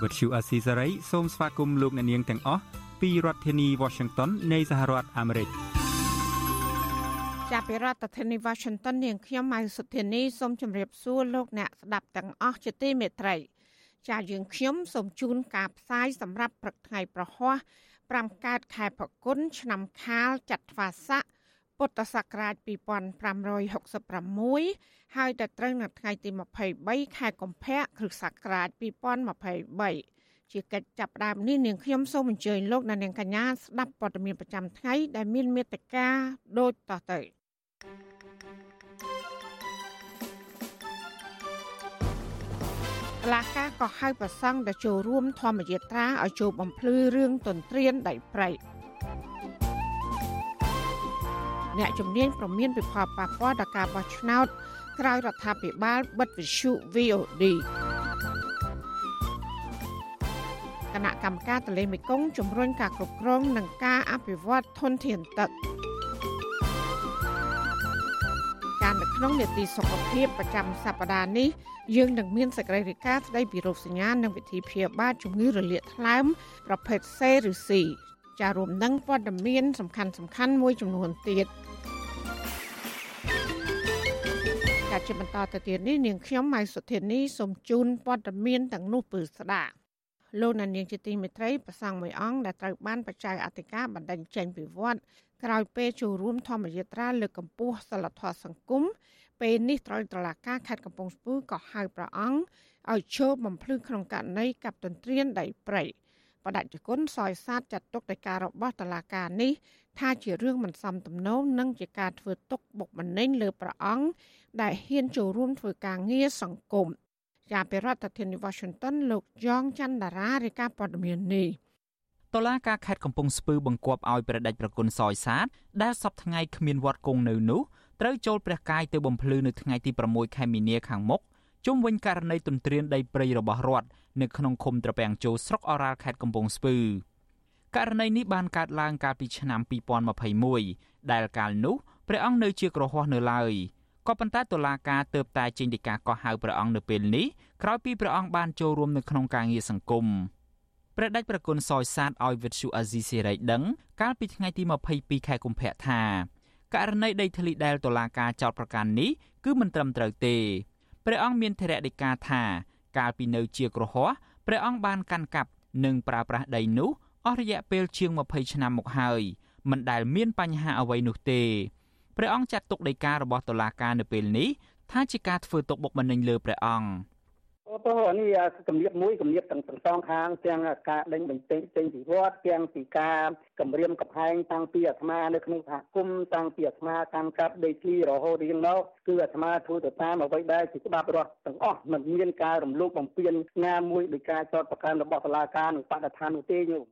ភាសាខ្មែរ Vuthu Azizi Serai សូមស្វាគមន៍លោកអ្នកនាងទាំងអស់ពីរដ្ឋធានី Washington នៃសហរដ្ឋអាមេរិក។ចាប់ពីរដ្ឋធានី Washington នាងខ្ញុំម៉ៅសុធានីសូមជម្រាបសួរលោកអ្នកស្ដាប់ទាំងអស់ជាទីមេត្រីចាយើងខ្ញុំសូមជូនការផ្សាយសម្រាប់ព្រឹកថ្ងៃប្រហ័ស5កើតខែផល្គុនឆ្នាំខាលចត្វាស័ក ពុទ្ធសករាជ2566ហើយដល់ត្រូវនៅថ្ងៃទី23ខែកុម្ភៈគ្រិស្តសករាជ2023ជាកិច្ចចាប់ផ្ដើមនេះនាងខ្ញុំសូមអញ្ជើញលោកអ្នកនាងកញ្ញាស្ដាប់ព័ត៌មានប្រចាំថ្ងៃដែលមានមេត្តាដូចតទៅកលាការក៏ហៅប្រសង់ដែលចូលរួមធម្មយាត្រាឲ្យចូលបំភ្លឺរឿងទន្ទ្រានដៃព្រៃ អ្នកជំនាញប្រមានពិភពប៉ះពាល់ដល់ការបោះឆ្នោតក្រោយរដ្ឋាភិបាលបិទវិទ្យុ VOD គណៈកម្មការទន្លេមេគង្គជំរុញការគ្រប់គ្រងនិងការអភិវឌ្ឍធនធានទឹកការនៅក្នុងនេតិសុខភាពប្រចាំសប្តាហ៍នេះយើងនឹងមានសេចក្តីរាយការណ៍ស្តីពីរោគសញ្ញានិងវិធីព្យាបាលជំងឺរលាកថ្លើមប្រភេទ C ឬ C ចារួមនឹងព័ត៌មានសំខាន់សំខាន់មួយចំនួនទៀតការជាបន្តទៅទៀតនេះនាងខ្ញុំម៉ៃសុធានីសូមជូនព័ត៌មានទាំងនោះពឺស្ដាប់លោកនាងជាទីមេត្រីប្រសង់មួយអង្គដែលត្រូវបានបច្ច័យអធិការបណ្ដឹងចេញពីវត្តក្រោយពេលចូលរួមធម្មយាត្រាលើកកម្ពស់សិលធម៌សង្គមពេលនេះត្រូវតឡាការខេត្តកំពង់ស្ពឺក៏ហៅព្រះអង្គឲ្យចូលបំភ្លឺក្នុងករណីកັບទន្ទ្រានដីព្រៃ បដិជគុណសយសាទចាត់ទុកតែការរបស់តឡាការនេះថាជារឿងមិនសមទំនងនិងជាការធ្វើទុកបុកម្នេញលើព្រះអង្គដែលហ៊ានចូលរួមធ្វើការងារសង្គមជាប្រធានាធិបតី Washington លោកយ៉ងច័ន្ទតារារាយការណ៍ព័ត៌មាននេះតឡាការខេត្តកំពង់ស្ពឺបង្គាប់ឲ្យព្រះដេចប្រគុណសយសាទដែលសពថ្ងៃគ្មានវត្តគង់នៅនោះត្រូវចូលព្រះកាយទៅបំភ្លឺនៅថ្ងៃទី6ខែមីនាខាងមុខ ជុំវិញករណីទន្ទ្រានដីព្រៃរបស់រដ្ឋនៅក្នុងឃុំត្រពាំងជោស្រុកអរ៉ាល់ខេត្តកំពង់ស្ពឺករណីនេះបានកើតឡើងកាលពីឆ្នាំ2021ដែលកាលនោះព្រះអង្គនៅជាក្រហមនៅឡើយក៏ប៉ុន្តែតុលាការទើបតែចេញដីកាកោះហៅព្រះអង្គនៅពេលនេះក្រោយពីព្រះអង្គបានចូលរួមនៅក្នុងការងារសង្គមព្រះដេចប្រគុណសយសាទឲ្យវិទ្យុអាស៊ីសេរីដឹងកាលពីថ្ងៃទី22ខែកុម្ភៈថាករណីដីធ្លីដែលតុលាការចោទប្រកាន់នេះគឺមិនត្រឹមត្រូវទេ ព្រះអង្គមានធរៈដីកាថា កាលពីនៅជាក្រហមព្រះអង្គបានកាន់កាប់និងប្រើប្រាស់ដីនោះអស់រយៈពេលជាង20ឆ្នាំមកហើយមិនដែលមានបញ្ហាអ្វីនោះទេព្រះអង្គចាត់ទុកដីការបស់តុលាការនៅពេលនេះថាជាការធ្វើទុកបុកម្នេញលើព្រះអង្គ អូតោនេះគម្រាបមួយគម្រាបទាំងទាំងសងខាងទាំងការដេញបញ្ចេញចេញពីវត្តទាំងពីការគម្រាមកំហែងតាំងពីអាត្មានៅក្នុងសហគមន៍តាំងពីអាត្មាតាមកាប់ដីធ្លីរហូតរៀងមកគឺអាត្មាធ្វើទៅតាមអ្វីដែលជាច្បាប់រដ្ឋទាំងអស់មិនមានការរំលោភបំពានណាមួយដោយការចោទប្រកាន់របស់តុលាការនិងបដិថាននោះទេញោម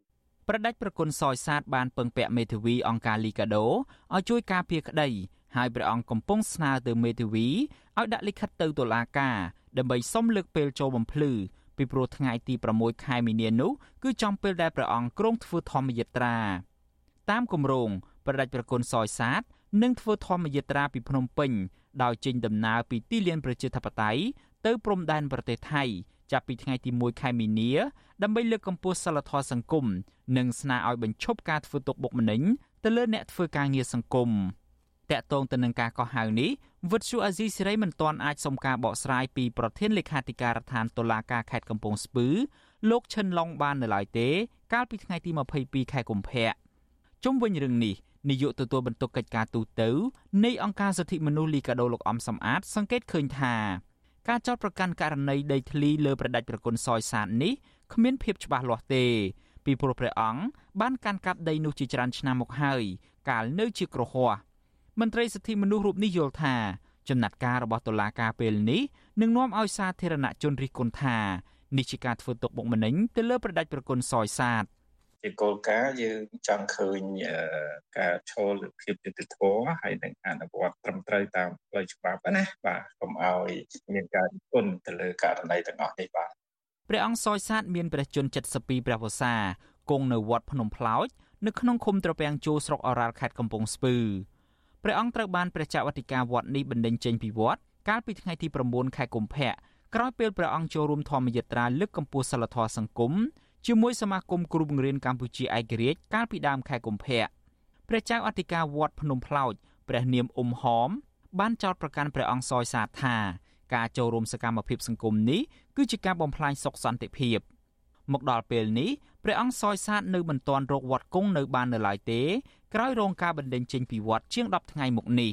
ប្រដេចប្រគុណសយសាទបានពឹងពាក់មេធាវីអង្គការលីកាដូឲ្យជួយការពារក្តីហើយព្រះអង្គកំពុងស្នើទៅមេធាវីឲ្យដាក់លិខិតទៅតុលាការ ដើម្បីសុំលើកពេលចូលបំភ្លឺពីព្រោះថ្ងៃទី6ខែមីនានោះគឺចំពេលដែលព្រះអង្គគ្រងធ្វើធម្មយាត្រា តាមគម្រោងប្រដេចប្រគុណសយសាទនឹងធ្វើធម្មយាត្រាពីភ្នំពេញដោយចេញដំណើរពីទីលានប្រជាធិបតេយ្យទៅព្រំដែនប្រទេសថៃចាប់ពីថ្ងៃទី1ខែមីនាដើម្បីលើកកម្ពស់សិលធម៌សង្គមនិងស្នើឲ្យបញ្ឈប់ការធ្វើទុកបុកម្នេញទៅលើអ្នកធ្វើការងារសង្គមតាក់ទងទៅនឹងការកោះហៅនេះ វិទ្យុអាស៊ីសេរីមិនទាន់អាចសុំការបកស្រាយពីប្រធានលេខាធិការដ្ឋានតុលាការខេត្តកំពង់ស្ពឺលោកឈិនឡុងបាននៅឡើយទេ កាលពីថ្ងៃទី22ខែកុម្ភៈជុំវិញរឿងនេះនាយកទទួលបន្ទុកកិច្ចការទូតទៅនៃអង្គការសិទ្ធិមនុស្សលីកាដូលោកអំសំអាត សង្កេតឃើញថាការចោទប្រកាន់ករណីដីធ្លីលើប្រដាច់ប្រគុណសយសាទនេះគ្មានភាពច្បាស់លាស់ទេពីព្រោះព្រះអង្គបានកាន់កាប់ដីនោះជាច្រើនឆ្នាំមកហើយកាលនៅជាក្រហ មមន្ត្រីសិទ្ធិមនុស្សរូបនេះយល់ថាចំណាត់ការរបស់តុលាការពេលនេះនឹងនាំឲ្យសាធារណជនរិះគន់ថានេះជាការធ្វើទុកបុកម្នេញទៅលើប្រដេចប្រគុណសយសាទជាគោលការណ៍យើងចង់ឃើញការឈលលើភាពយុត្តិធម៌ហើយនឹងអនុវត្តត្រឹមត្រូវតាមផ្លូវច្បាប់ណាបាទកុំឲ្យមានការគុណទៅលើករណីទាំងអស់នេះបាទព្រះអង្គសយសាទមានព្រះជន្ម72ព្រះវស្សាគង់នៅវត្តភ្នំផ្លោចនៅក្នុងឃុំត្រពាំងជោស្រុកអរ៉ាល់ខេត្តកំពង់ស្ពឺ ព្រះអង្គត្រូវបានព្រះចៅអធិការវត្តនេះបណ្ដេញចេញពីវត្តកាលពីថ្ងៃទី9ខែកុម្ភៈក្រោយពេលព្រះអង្គចូលរួមធម្មយាត្រាលើកកម្ពស់សិលធម៌សង្គមជាមួយសមាគមគ្រូបង្រៀនកម្ពុជាឯករាជ្យកាលពីដើមខែកុម្ភៈព្រះចៅអធិការវត្តភ្នំផ្លោចព្រះនាមអ៊ុំហមបានចោទប្រកាន់ព្រះអង្គសយសាទថាការចូលរួមសកម្មភាពសង្គមនេះគឺជាការបំផ្លាញសុខសន្តិភាពមកដល់ពេលនេះព្រះអង្គសយសាទនៅមិនទាន់រកវត្តគង់នៅបាននៅឡើយទេ ក្រោយរងការបណ្តេញចេញពីវត្តជាង10ថ្ងៃមកនេះ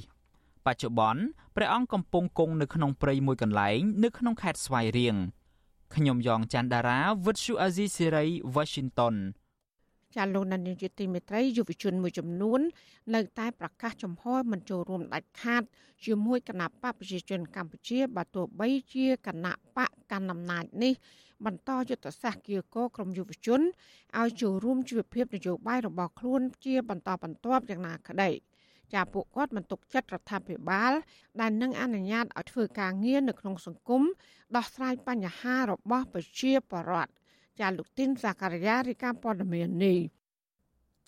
បច្ចុប្បន្នព្រះអង្គកំពុងគង់នៅក្នុងព្រៃមួយកន្លែងនៅក្នុងខេត្តស្វាយរៀងខ្ញុំយ៉ងច័ន្ទដារាវិទ្យុអាស៊ីសេរី Washington ចាលោកនាយកជាទីមេត្រីយុវជនមួយចំនួន នៅតែប្រកាសចំហមិនចូលរួមដាច់ខាត ជាមួយគណៈបកប្រជាជនកម្ពុជាបើទោះបីជាគណៈបកកណ្ដាលអំណាចនេះ បន្តយុទ្ធសាស្ត្រគៀកោក្រមយុវជនឲ្យចូលរួមជីវភាពនយោបាយរបស់ខ្លួនជាបន្តបន្ទាប់យ៉ាងណាក្តីចាពួកគាត់មិនទុកចិត្តរដ្ឋាភិបាល ដែលនឹងអនុញ្ញាតឲ្យធ្វើការងារនៅក្នុងសង្គមដោះស្រាយបញ្ហារបស់ប្រជាពលរដ្ឋ ចាលោកទីនសាការីយ៉ារីកាព័ត៌មាននេះ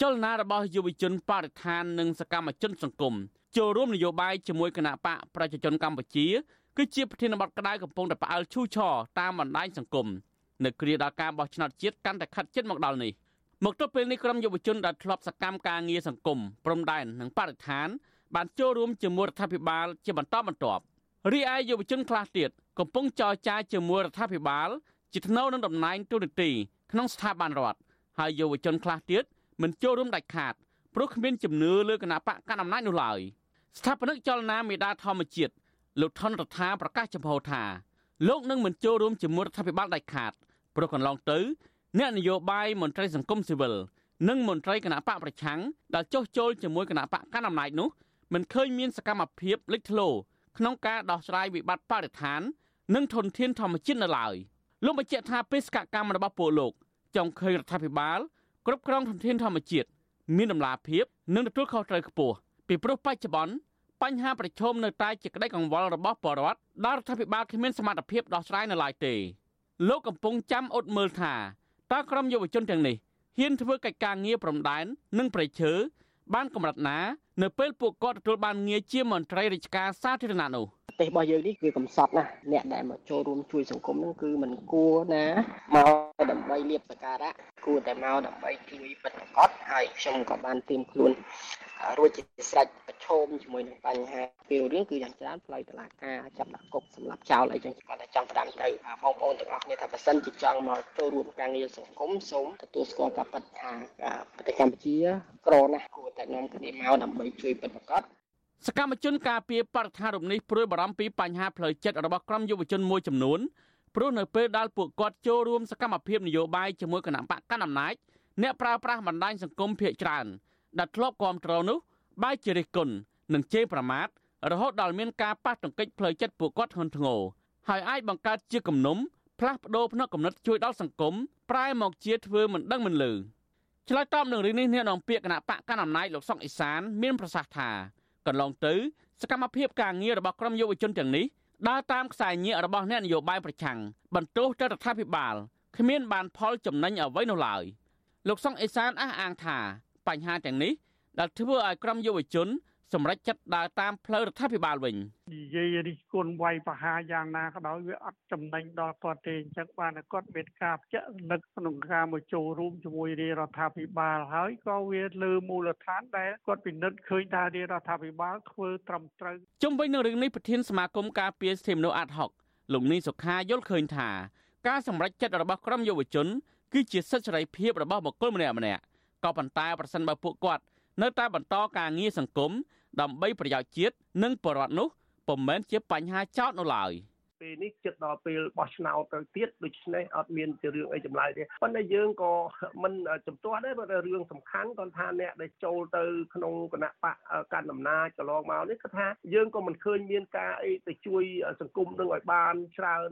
ចលនារបស់យុវជនបរិស្ថាននិងសកម្មជនសង្គមចូលរួមនយោបាយជាមួយគណៈបកប្រជាជនកម្ពុជាគឺជាប្រធានបទក្តៅកំពុងតែផ្អើលឈូឆរតាមបណ្ដាញសង្គមនៅគ្រាដល់ការបោះឆ្នោតជាតិកាន់តែខិតជិតមកដល់នេះមកទល់ពេលនេះក្រុមយុវជនដែលធ្លាប់សកម្មការងារសង្គមព្រំដែននិងបរិស្ថាន បានចូលរួមជាមួយរដ្ឋាភិបាល ជាបន្តបន្ទាប់រីឯយុវជនខ្លះទៀតកំពុងចរចាជាមួយរដ្ឋាភិបាល ជាថ្នូវនឹងតំណែងទូតទីក្នុងស្ថាប័នរដ្ឋហើយយុវជនខ្លះទៀតមិនចូលរួមដាច់ខាតព្រោះគ្មានជំនឿលើគណៈបកកណ្ដាលអំណាចនោះឡើយស្ថាបនិកចលនាមេដាធម្មជាតិលោកថនរដ្ឋាប្រកាសចំហថាលោកនឹងមិនចូលរួមជាមួយរដ្ឋាភិបាលដាច់ខាតព្រោះកន្លងទៅអ្នកនយោបាយមន្ត្រីសង្គមស៊ីវិលនិងមន្ត្រីគណៈបកប្រឆាំងដែលចុះចូលជាមួយគណៈបកកណ្ដាលអំណាចនោះមិនឃើញមានសកម្មភាពលេចធ្លោក្នុងការដោះស្រាយវិបត្តិបរិស្ថាន និងធនធានធម្មជាតិនៅឡើយ លោកបញ្ជាក់ថាបេសកកម្មរបស់ពលលោកចង់ឃើញរដ្ឋាភិបាលគ្រប់គ្រងធនធានធម្មជាតិមានដំណាភាពនិងទទួលខុសត្រូវខ្ពស់ពីព្រោះបច្ចុប្បន្នបញ្ហាប្រឈមនៅតែជាក្តីកង្វល់របស់ប្រជាពលរដ្ឋដែលរដ្ឋាភិបាលគ្មានសមត្ថភាពដោះស្រាយនៅឡើយទេលោកកំពុងចាំអត់មើលថាតើក្រុមយុវជនទាំងនេះហ៊ានធ្វើកិច្ចការងារព្រំដែននិងប្រៃឈើបានកម្រិតណា នៅពេលពួកគាត់ទទួលបានងារជាមន្ត្រីរាជការសាធារណៈនោះប្រ ទេសរបស់យើងនេះគឺកំសត់ណាស់អ្នកដែលមកចូលរួមជួយសង្គមហ្នឹងគឺមិនគួរណាមកដើម្បីលៀបសការៈគួរតែមកដើម្បីជួយបិទប្រកបហើយខ្ញុំក៏បានត្រៀមខ្លួនរួចជាស្រេចប្រឈមជាមួយនឹងបញ្ហាពេលរឿងគឺយ៉ាងច្រើនផ្លូវតុលាការចាប់ដាក់គុកសម្រាប់ចោលអីចឹងគាត់តែចង់ផ្ដាំទៅបងប្អូនទាំងអស់គ្នាថាបើសិនជាចង់មកចូលរួមការងារសង្គមសូមទទួលស្គាល់ការពិតថាប្រទេសកម្ពុជាក្រណាស់គួរតែនាំគ្នាមកដើម្បីជួយពិតប្រាកដ សកម្មជនការពារបរិស្ថានរំនេះព្រួយបារម្ភពីបញ្ហាផ្លូវចិត្តរបស់ក្រុមយុវជនមួយចំនួនព្រោះនៅពេលដែលពួកគាត់ចូលរួមសកម្មភាពនយោបាយជាមួយគណៈបកកណ្ដាលអំណាចអ្នកប្រើប្រាស់បណ្ដាញសង្គមភាគច្រើនដែលធ្លាប់គ្រប់គ្រងនោះបែរជារិះគន់និងជេរប្រមាថរហូតដល់មានការប៉ះទង្គិចផ្លូវចិត្តពួកគាត់ធ្ងន់ធ្ងរហើយអាចបង្កើតជាគំនុំផ្លាស់ប្ដូរផ្នត់គំនិតជួយដល់សង្គមប្រែមកជាធ្វើមិនដឹងមិនលឺឆ្លើយតបនឹងរឿងនេះអ្នកនាំពាក្យគណៈបកកណ្ដាលអំណាចលោកសុកអេសានមានប្រសាសន៍ថា កន្លងទៅសកម្មភាពការងាររបស់ក្រុមយុវជនទាំងនេះដើរតាមខ្សែញាក់របស់អ្នកនយោបាយប្រឆាំងបន្ទោសទៅរដ្ឋាភិបាលគ្មានបានផលចំណេញអ្វីនោះឡើយលោកសុកអេសានអះអាងថាបញ្ហាទាំងនេះដែលធ្វើឲ្យក្រុមយុវជន សម្រេចចិត្តដើរតាមផ្លូវរដ្ឋាភិបាលវិញនិយាយរិះគន់វាយប្រហារយ៉ាងណាក៏ដោយវាអត់ចំណេញដល់គាត់ទេអញ្ចឹងបានគាត់មានការភ្ជាក់លឹកក្នុងការមកចូលរួមជាមួយរាជរដ្ឋាភិបាលហើយក៏វាលើមូលដ្ឋានដែលគាត់ពិនិត្យឃើញថារាជរដ្ឋាភិបាលធ្វើត្រឹមត្រូវជុំវិញនឹងរឿងនេះប្រធានសមាគមការពារសិទ្ធិមនុស្សអាត់ហុកលោកនីសុខាយល់ឃើញថាការសម្រេចចិត្តរបស់ក្រុមយុវជនគឺជាសិទ្ធិសេរីភាពរបស់បុគ្គលម្នាក់ម្នាក់ក៏ប៉ុន្តែប្រសិនបើពួកគាត់នៅតែបន្តការងារសង្គម ដើម្បីប្រយោជន៍ជាតិនិងប្រជាពលរដ្ឋនោះពុំមែនជាបញ្ហាចោតនោះឡើយពេលនេះជិតដល់ពេលបោះឆ្នោតទៅទៀតដូច្នេះអត់មានជារឿងអីចម្លែកទេប៉ុន្តែយើងក៏មិនជំទាស់ដែរព្រោះរឿងសំខាន់គាត់ថាអ្នកដែលចូលទៅក្នុងគណៈបកកាន់អំណាចកន្លងមកនេះគាត់ថាយើងក៏មិនឃើញមានការអីទៅជួយសង្គមនឹងឲ្យបានច្រើន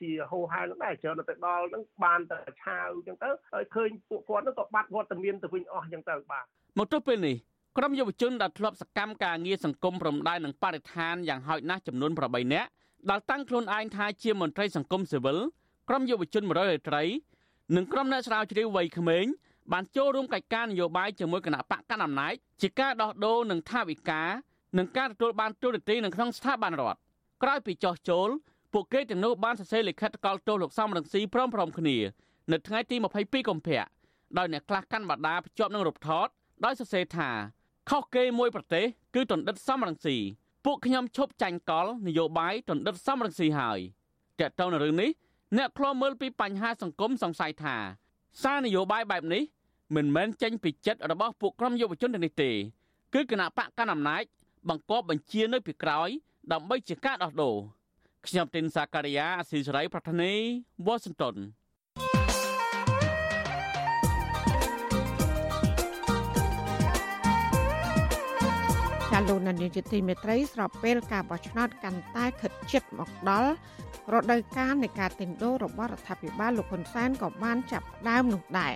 ជាហោហែនឹងដែរច្រើនទៅដល់នឹងបានតែឆាវអញ្ចឹងទៅហើយឃើញពួកគាត់នឹងក៏បាត់វត្តមានទៅវិញអស់អញ្ចឹងទៅបាទមកទល់ពេលនេះ ក្រុមយុវជនដែលធ្លាប់សកម្មការងារសង្គមព្រំដែននិងបរិស្ថានយ៉ាងហោចណាស់ចំនួន8នាក់ដែលតាំងខ្លួនឯងថាជាមន្ត្រីសង្គមស៊ីវិលក្រុមយុវជន100រាត្រីនិងក្រុមអ្នកស្រាវជ្រាវវ័យក្មេងបានចូលរួមកិច្ចការនយោបាយជាមួយគណៈបកកណ្ដាលអំណាចជាការដោះដូរនិងថាវិការនិងការទទួលបានទូរទស្សន៍នៅក្នុងស្ថាប័នរដ្ឋក្រោយពីចោះចូលពួកគេទាំងនោះបានសរសេរលិខិតកលទោសលោកសំរងស៊ីព្រមព្រមគ្នានៅថ្ងៃទី22កុម្ភៈដោយអ្នកខ្លះកាន់បដាភ្ជាប់នឹងរូបថតដោយសរសេរថា ខុសគេមួយប្រទេសគឺតណ្ឌិតសំរងស៊ីពួកខ្ញុំឈប់ចាញ់កលនយោបាយតណ្ឌិតសំរងស៊ីហើយតើតើនៅរឿងនេះអ្នកខ្លោមើលពីបញ្ហាសង្គមសង្ស័យថាសារនយោបាយបែបនេះមិនមែនចេញពីចិត្តរបស់ពួកក្រុមយុវជនទេនេះទេគឺគណៈបកកណ្ដាលអំណាចបង្កប់បញ្ជានៅពីក្រោយ ដើម្បីជាការដោះដូរខ្ញុំទីនសាការីយ៉ាអស៊ីសេរីប្រធានីវ៉ាស៊ីនតោនា លោកនាយកជាទីមេត្រីស្របពេលការបោះឆ្នោតកាន់តែខិតជិតមកដល់រដូវកាលនៃការទិញដូររបស់រដ្ឋាភិបាលលោកហ៊ុនសែនក៏បានចាប់ផ្ដើមនោះដែរ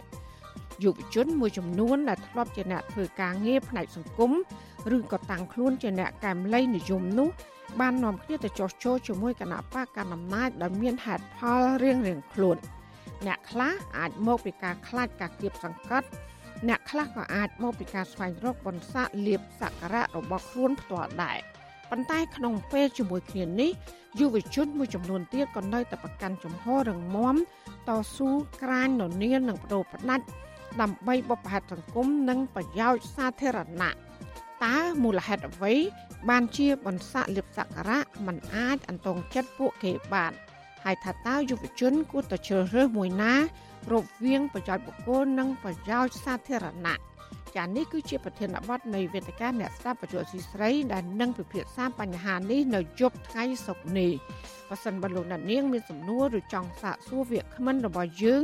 យុវជនមួយចំនួនដែលធ្លាប់ជាអ្នកធ្វើការងារផ្នែកសង្គមឬក៏តាំងខ្លួនជាអ្នកកែមលៃនិយមនោះបាននាំគ្នាទៅចោះចូលជាមួយគណៈបកកណ្ដាលអំណាចដោយមានហេតុផលរៀងៗខ្លួន អ្នកខ្លះអាចមកពីការខ្លាចការគៀបសង្កត់ អ្នកខ្លះក៏អាចមកពីការស្វែងរកបន្សាក់លៀបសក្ការៈរបស់ខ្លួនផ្ទាល់ដែរប៉ុន្តែក្នុងពេលជាមួយគ្នានេះយុវជនមួយចំនួនទៀតក៏នៅតែប្រកាន់ជំហររឹងមាំតស៊ូក្រាញននៀននិងបដូរផ្ដាច់ដើម្បីបបផាត់សង្គមនិងប្រយោជន៍សាធារណៈតើមូលហេតុអ្វីបានជាបន្សាក់លៀបសក្ការៈมันអាចអន្តងចិត្តពួកគេបានហើយថាតើយុវជនគួរតែជ្រើសរើសមួយណា រវាងប្រយោជន៍បុគ្គលនិងប្រយោជន៍សាធារណៈចានេះគឺជាប្រធានបទនៃវេទិកាអ្នកស្ដាប់បញ្ជាស៊ីស្រីដែលនឹងពិភាក្សាបញ្ហានេះនៅយប់ថ្ងៃសុក្រនេះបើសិនបើលោកអ្នកនាងមានសំណួរឬចង់សាកសួរវាគ្មិនរបស់យើង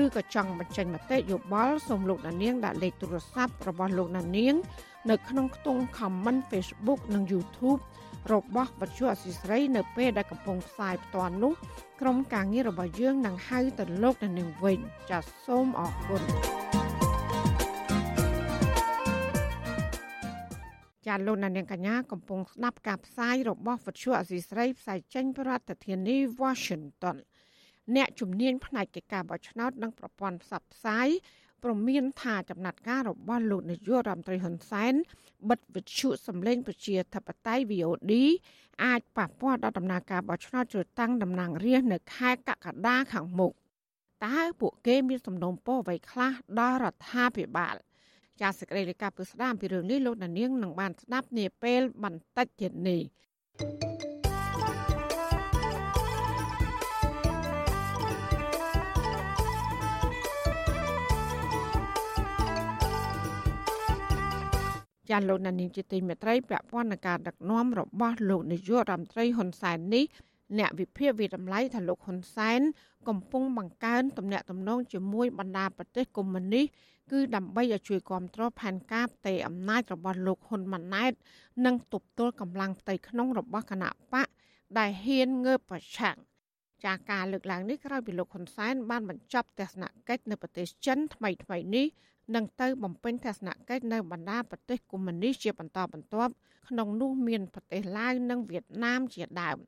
ឬក៏ចង់បញ្ចេញមតិយោបល់សូមលោកអ្នកនាងដាក់លេខទូរស័ព្ទរបស់លោកអ្នកនាង នៅក្នុងខ្ទង់ comment Facebook និង YouTube របស់វិទ្យុអសីស្រីនៅពេលដែលកំពុងផ្សាយផ្ទាល់នោះក្រុមការងាររបស់យើងនឹងហៅទៅលោកនៅនឹងវិញចាសសូមអរគុណចាលោកនាងកញ្ញាកំពុងស្ដាប់ការផ្សាយរបស់វិទ្យុអសីស្រីផ្សាយចេញពីរដ្ឋធានី Washington អ្នកជំនាញផ្នែកកិច្ចការបោះឆ្នោតនិងប្រព័ន្ធផ្សព្វផ្សាយ ព្រមានថាចំណាត់ការរបស់លោកនាយករដ្ឋមន្ត្រីហ៊ុនសែនបិទវិទ្យុសម្លេងប្រជាធិបតេយ្យ VOD អាចប៉ះពាល់ដល់ដំណើរការបោះឆ្នោតជ្រើសតាំងតំណាងរាស្ត្រនៅខែកក្កដាខាងមុខតើពួកគេមានសំណូមពរអ្វីខ្លះដល់រដ្ឋាភិបាលចាសសេចក្តីរាយការណ៍ពីស្ដាមពីរឿងនេះលោកនាងនឹងបានស្ដាប់នាពេលបន្តិចទៀតនេះ thank you ចាលោកណានីជាទីមេត្រីប្រព័ន្ធនៃការដឹកនាំរបស់លោកនាយករដ្ឋមន្ត្រីហ៊ុនសែននេះអ្នកវិភាគវិតម្លៃថាលោកហ៊ុនសែនកំពុងបង្កើនទំនាក់ទំនងជាមួយបណ្ដាប្រទេសកុម្មុយនីសគឺដើម្បីឲ្យជួយគ្រប់គ្រងផែនការផ្ទៃអំណាចរបស់លោកហ៊ុនម៉ាណែត និងទប់ទល់កម្លាំងផ្ទៃក្នុងរបស់គណៈបកដែលហ៊ានងើបប្រឆាំងចាការលើកឡើងនេះក្រោយពីលោកហ៊ុនសែនបានបញ្ចប់ទស្សនកិច្ចនៅប្រទេសចិនថ្មីថ្មីនេះ នឹងទៅបំពេញទស្សនកិច្ចនៅបណ្ដាប្រទេសកុម្មុយនីសជាបន្តបន្ទាប់ក្នុងនោះមានប្រទេសឡាវនិងវៀតណាមជាដើម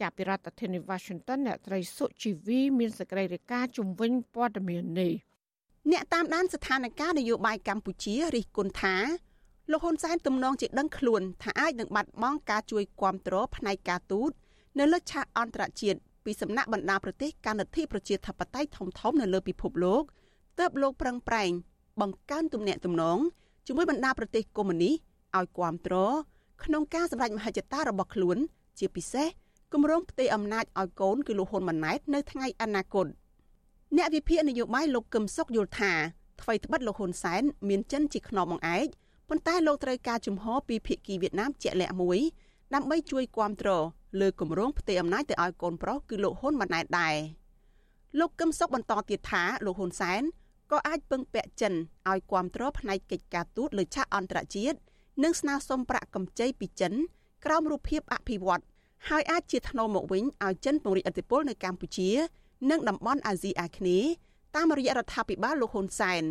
ចាប់ពីរដ្ឋធានី Washington អ្នកត្រីសុជីវីមានសេចក្តីរាយការណ៍ជំវិញព័ត៌មាននេះអ្នកតាមដានស្ថានភាពនយោបាយកម្ពុជារិះគន់ថាលោកហ៊ុនសែនទំនងជាដឹងខ្លួនថាអាចនឹងបាត់បង់ការជួយគ្រប់គ្រងផ្នែកការទូតនៅលើឆាកអន្តរជាតិពីសំណាក់បណ្ដាប្រទេសកាន់លទ្ធិប្រជាធិបតេយ្យធំៗនៅលើពិភពលោកទើបលោកប្រឹងប្រែង បង្កើនទំនាក់ទំនងជាមួយបណ្ដាប្រទេសកុម្មុយនីសឲ្យគាំទ្រក្នុងការសម្រេចមហិច្ឆតារបស់ខ្លួន ជាពិសេសគម្រោងផ្ទេរអំណាចឲ្យកូនគឺលោកហ៊ុនម៉ាណែតនៅថ្ងៃអនាគតអ្នកវិភាគនយោបាយលោកកឹមសុខយល់ថាថ្មីត្បិតលោកហ៊ុនសែនមានចិនជាខ្នងបង្អែកប៉ុន្តែលោកត្រូវការជំហរពីភាគីវៀតណាមជាក់លាក់មួយដើម្បីជួយគ្រប់គ្រងលើគម្រោងផ្ទេរអំណាចទៅឲ្យកូនប្រុសគឺលោកហ៊ុនម៉ាណែតដែរលោកកឹមសុខបន្តទៀតថាលោកហ៊ុនសែន ក៏អាចពឹងពាក់ចិនឲ្យគ្រប់គ្រងផ្នែកកិច្ចការទូតលើឆាកអន្តរជាតិនិងស្នើសុំប្រាក់កម្ចីពីចិនក្រោមរូបភាពអភិវឌ្ឍហើយអាចជាថ្នូរមកវិញឲ្យចិនពង្រីកឥទ្ធិពលនៅកម្ពុជា និងតំបន់អាស៊ីអាគ្នេយ៍តាមរយៈរដ្ឋាភិបាលលោកហ៊ុនសែន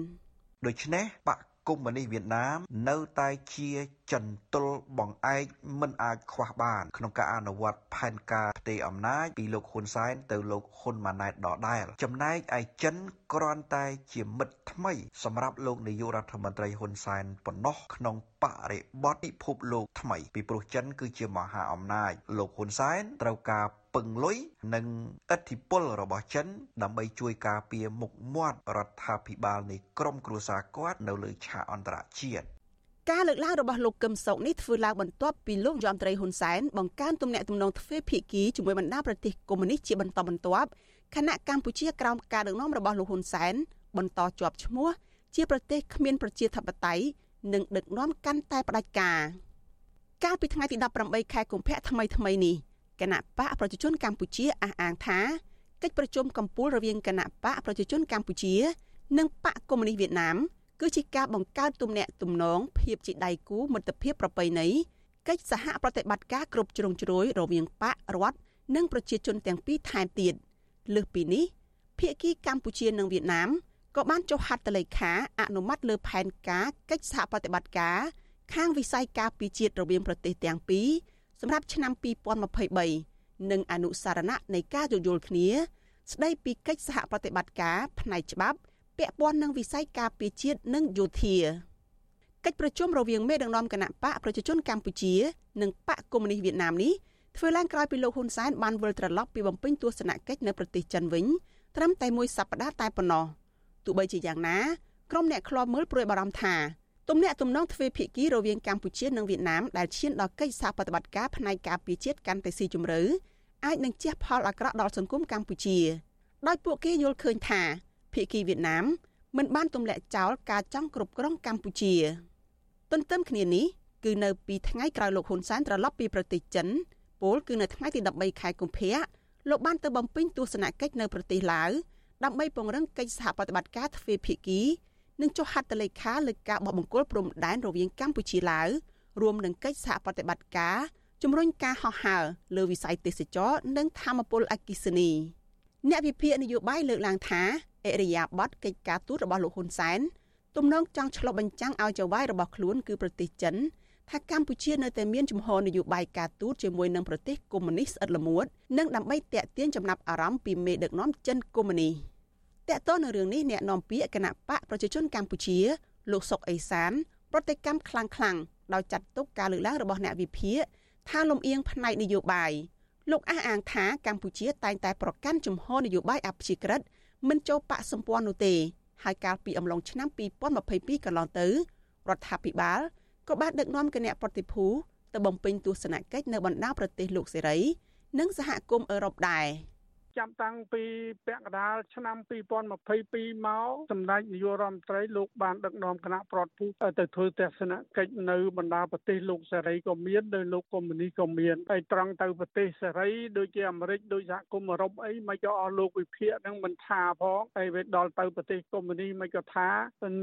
ដូច្នេះបក កុម្មុយនីសវៀតណាមនៅតែជាចិនទល់បងឯកមិនអាចខ្វះបាន ក្នុងការអនុវត្តផែនការផ្ទេរអំណាចពីលោកហ៊ុនសែនទៅលោកហ៊ុនម៉ាណែតដដែលចំណែកឯចិនគ្រាន់តែជាមិត្តថ្មីសម្រាប់លោកនាយករដ្ឋមន្ត្រីហ៊ុនសែនប៉ុណ្ណោះក្នុងបរិបទពិភពលោកថ្មីពីព្រោះចិនគឺជាមហាអំណាចលោកហ៊ុនសែនត្រូវការ ពឹងលុយនិងឥទ្ធិពលរបស់ចិន ដើម្បីជួយការពារមុខមាត់រដ្ឋាភិបាលនៃក្រមគ្រួសារគាត់នៅលើឆាកអន្តរជាតិការលើកឡើងរបស់លោកកឹមសុខនេះធ្វើឡើងបន្ទាប់ពីលោកយមត្រីហ៊ុនសែនបង្កើនទំនាក់ទំនងទ្វេភាគីជាមួយបណ្ដាប្រទេសកុម្មុយនីសជាបន្តបន្ទាប់ខណៈកម្ពុជាក្រោមការដឹកនាំរបស់លោកហ៊ុនសែនបន្តជាប់ឈ្មោះជាប្រទេសគ្មានប្រជាធិបតេយ្យនិងដឹកនាំកាន់តែផ្ដាច់ការកាលពីថ្ងៃទី18ខែកុម្ភៈថ្មីថ្មីនេះ គណៈបកប្រជាជនកម្ពុជាអះអាងថាកិច្ចប្រជុំកំពូលរវាងគណៈបកប្រជាជនកម្ពុជា និងបកកុម្មុយនីសវៀតណាមគឺជាការបង្កើតទំនាក់ទំនងភាពជាដៃគូមិត្តភាពប្រពៃណីកិច្ចសហប្រតិបត្តិការគ្រប់ជ្រុងជ្រោយរវាងបករដ្ឋនិងប្រជាជនទាំងពីរថែមទៀតលើសពីនេះភាគីកម្ពុជានិងវៀតណាមក៏បានចុះហត្ថលេខាអនុម័តលើផែនការកិច្ចសហប្រតិបត្តិការខាងវិស័យការពារជាតិរវាងប្រទេសទាំងពីរ សម្រាប់ឆ្នាំ2023និងអនុសារណៈនៃការយោយល់គ្នា ស្ដីពីកិច្ចសហប្រតិបត្តិការផ្នែកច្បាប់ពាក់ព័ន្ធនឹងវិស័យការពារជាតិនិងយោធាកិច្ចប្រជុំរវាងមេដឹកនាំគណៈបកប្រជាជនកម្ពុជា និងបកកុម្មុយនីសវៀតណាមនេះធ្វើឡើងក្រោយពីលោកហ៊ុនសែនបានវិលត្រឡប់ពីបំពេញទស្សនកិច្ចនៅប្រទេសចិនវិញត្រឹមតែមួយសប្តាហ៍តែប៉ុណ្ណោះទោះបីជាយ៉ាងណាក្រុមអ្នកខ្លាំមើលព្រួយបារម្ភថា ទំនាក់ទំនងទ្វេភាគីរវាងកម្ពុជានិងវៀតណាមដែលឈានដល់កិច្ចសហប្រតិបត្តិការផ្នែកការពារជាតិកាន់តែស៊ីជម្រៅអាចនឹងជះផលអាក្រក់ដល់សង្គមកម្ពុជាដោយពួកគេយល់ឃើញថាភាគីវៀតណាមមិនបានទម្លាក់ចោលការចង់គ្រប់គ្រងកម្ពុជា ទន្ទឹមគ្នានេះគឺនៅពីថ្ងៃក្រោយលោកហ៊ុនសែនត្រឡប់ពីប្រទេសចិនពលគឺនៅថ្ងៃទី13ខែកុម្ភៈលោកបានទៅបំពេញទស្សនកិច្ចនៅប្រទេសឡាវដើម្បីពង្រឹងកិច្ចសហប្រតិបត្តិការទ្វេភាគី និងចុះហត្ថលេខាលើការបោះបង្គោលព្រំដែនរវាងកម្ពុជាឡាវរួមនឹងកិច្ចសហប្រតិបត្តិការជំរុញការហោះហើរលើវិស័យទេសចរនិងធម្មពលអគិសនីអ្នកវិភាគនយោបាយលើកឡើងថាអរិយាប័ត្រកិច្ចការទូតរបស់លោកហ៊ុនសែនទំនងចង់ឆ្លុះបញ្ចាំងឲ្យចៅហ្វាយរបស់ខ្លួនគឺប្រទេសចិនថាកម្ពុជានៅតែមានជំហរនយោបាយការទូតជាមួយនឹងប្រទេសកុម្មុយនីសស្អិតល្មួតនិងដើម្បីតាក់ទាញចំណាប់អារម្មណ៍ពីមេដឹកនាំចិនកុម្មុយនីស តកតនៅរឿងនេះអ្នកនាំពាក្យគណៈបកប្រជាជនកម្ពុជា លោកសុកអេសានប្រតិកម្មខ្លាំងខ្លាំងដោយចាត់ទុកការលើកឡើងរបស់អ្នកវិភាគថាលំអៀងផ្នែកនយោបាយលោកអះអាងថាកម្ពុជាតែងតែប្រកាន់ជំហរនយោបាយអព្យាក្រឹតមិនចូលបកសម្ព័ន្ធនោះទេហើយកាលពីអំឡុងឆ្នាំ2022កន្លងទៅរដ្ឋាភិបាលក៏បានដឹកនាំគណៈប្រតិភូទៅបំពេញទស្សនកិច្ចនៅបណ្ដាប្រទេសលោកសេរី និងសហគមន៍អឺរ៉ុបដែរ។ ចាប់តាំងពីពាក់កណ្ដាលឆ្នាំ2022មកសម្ដេចនាយករដ្ឋមន្ត្រីលោកបានដឹកនាំគណៈប្រតិភូទៅធ្វើទស្សនកិច្ចនៅបណ្ដាប្រទេសលោកសេរីក៏មានដោយលោកកុម្មុយនីក៏មានហើយត្រង់ទៅប្រទេសសេរីដូចជាអាមេរិកដូចសហគមន៍អឺរ៉ុបអីមិនក៏អស់លោកវិភាគហ្នឹងមិនថាផងហើយវាដល់ទៅប្រទេសកុម្មុយនីមិនក៏ថា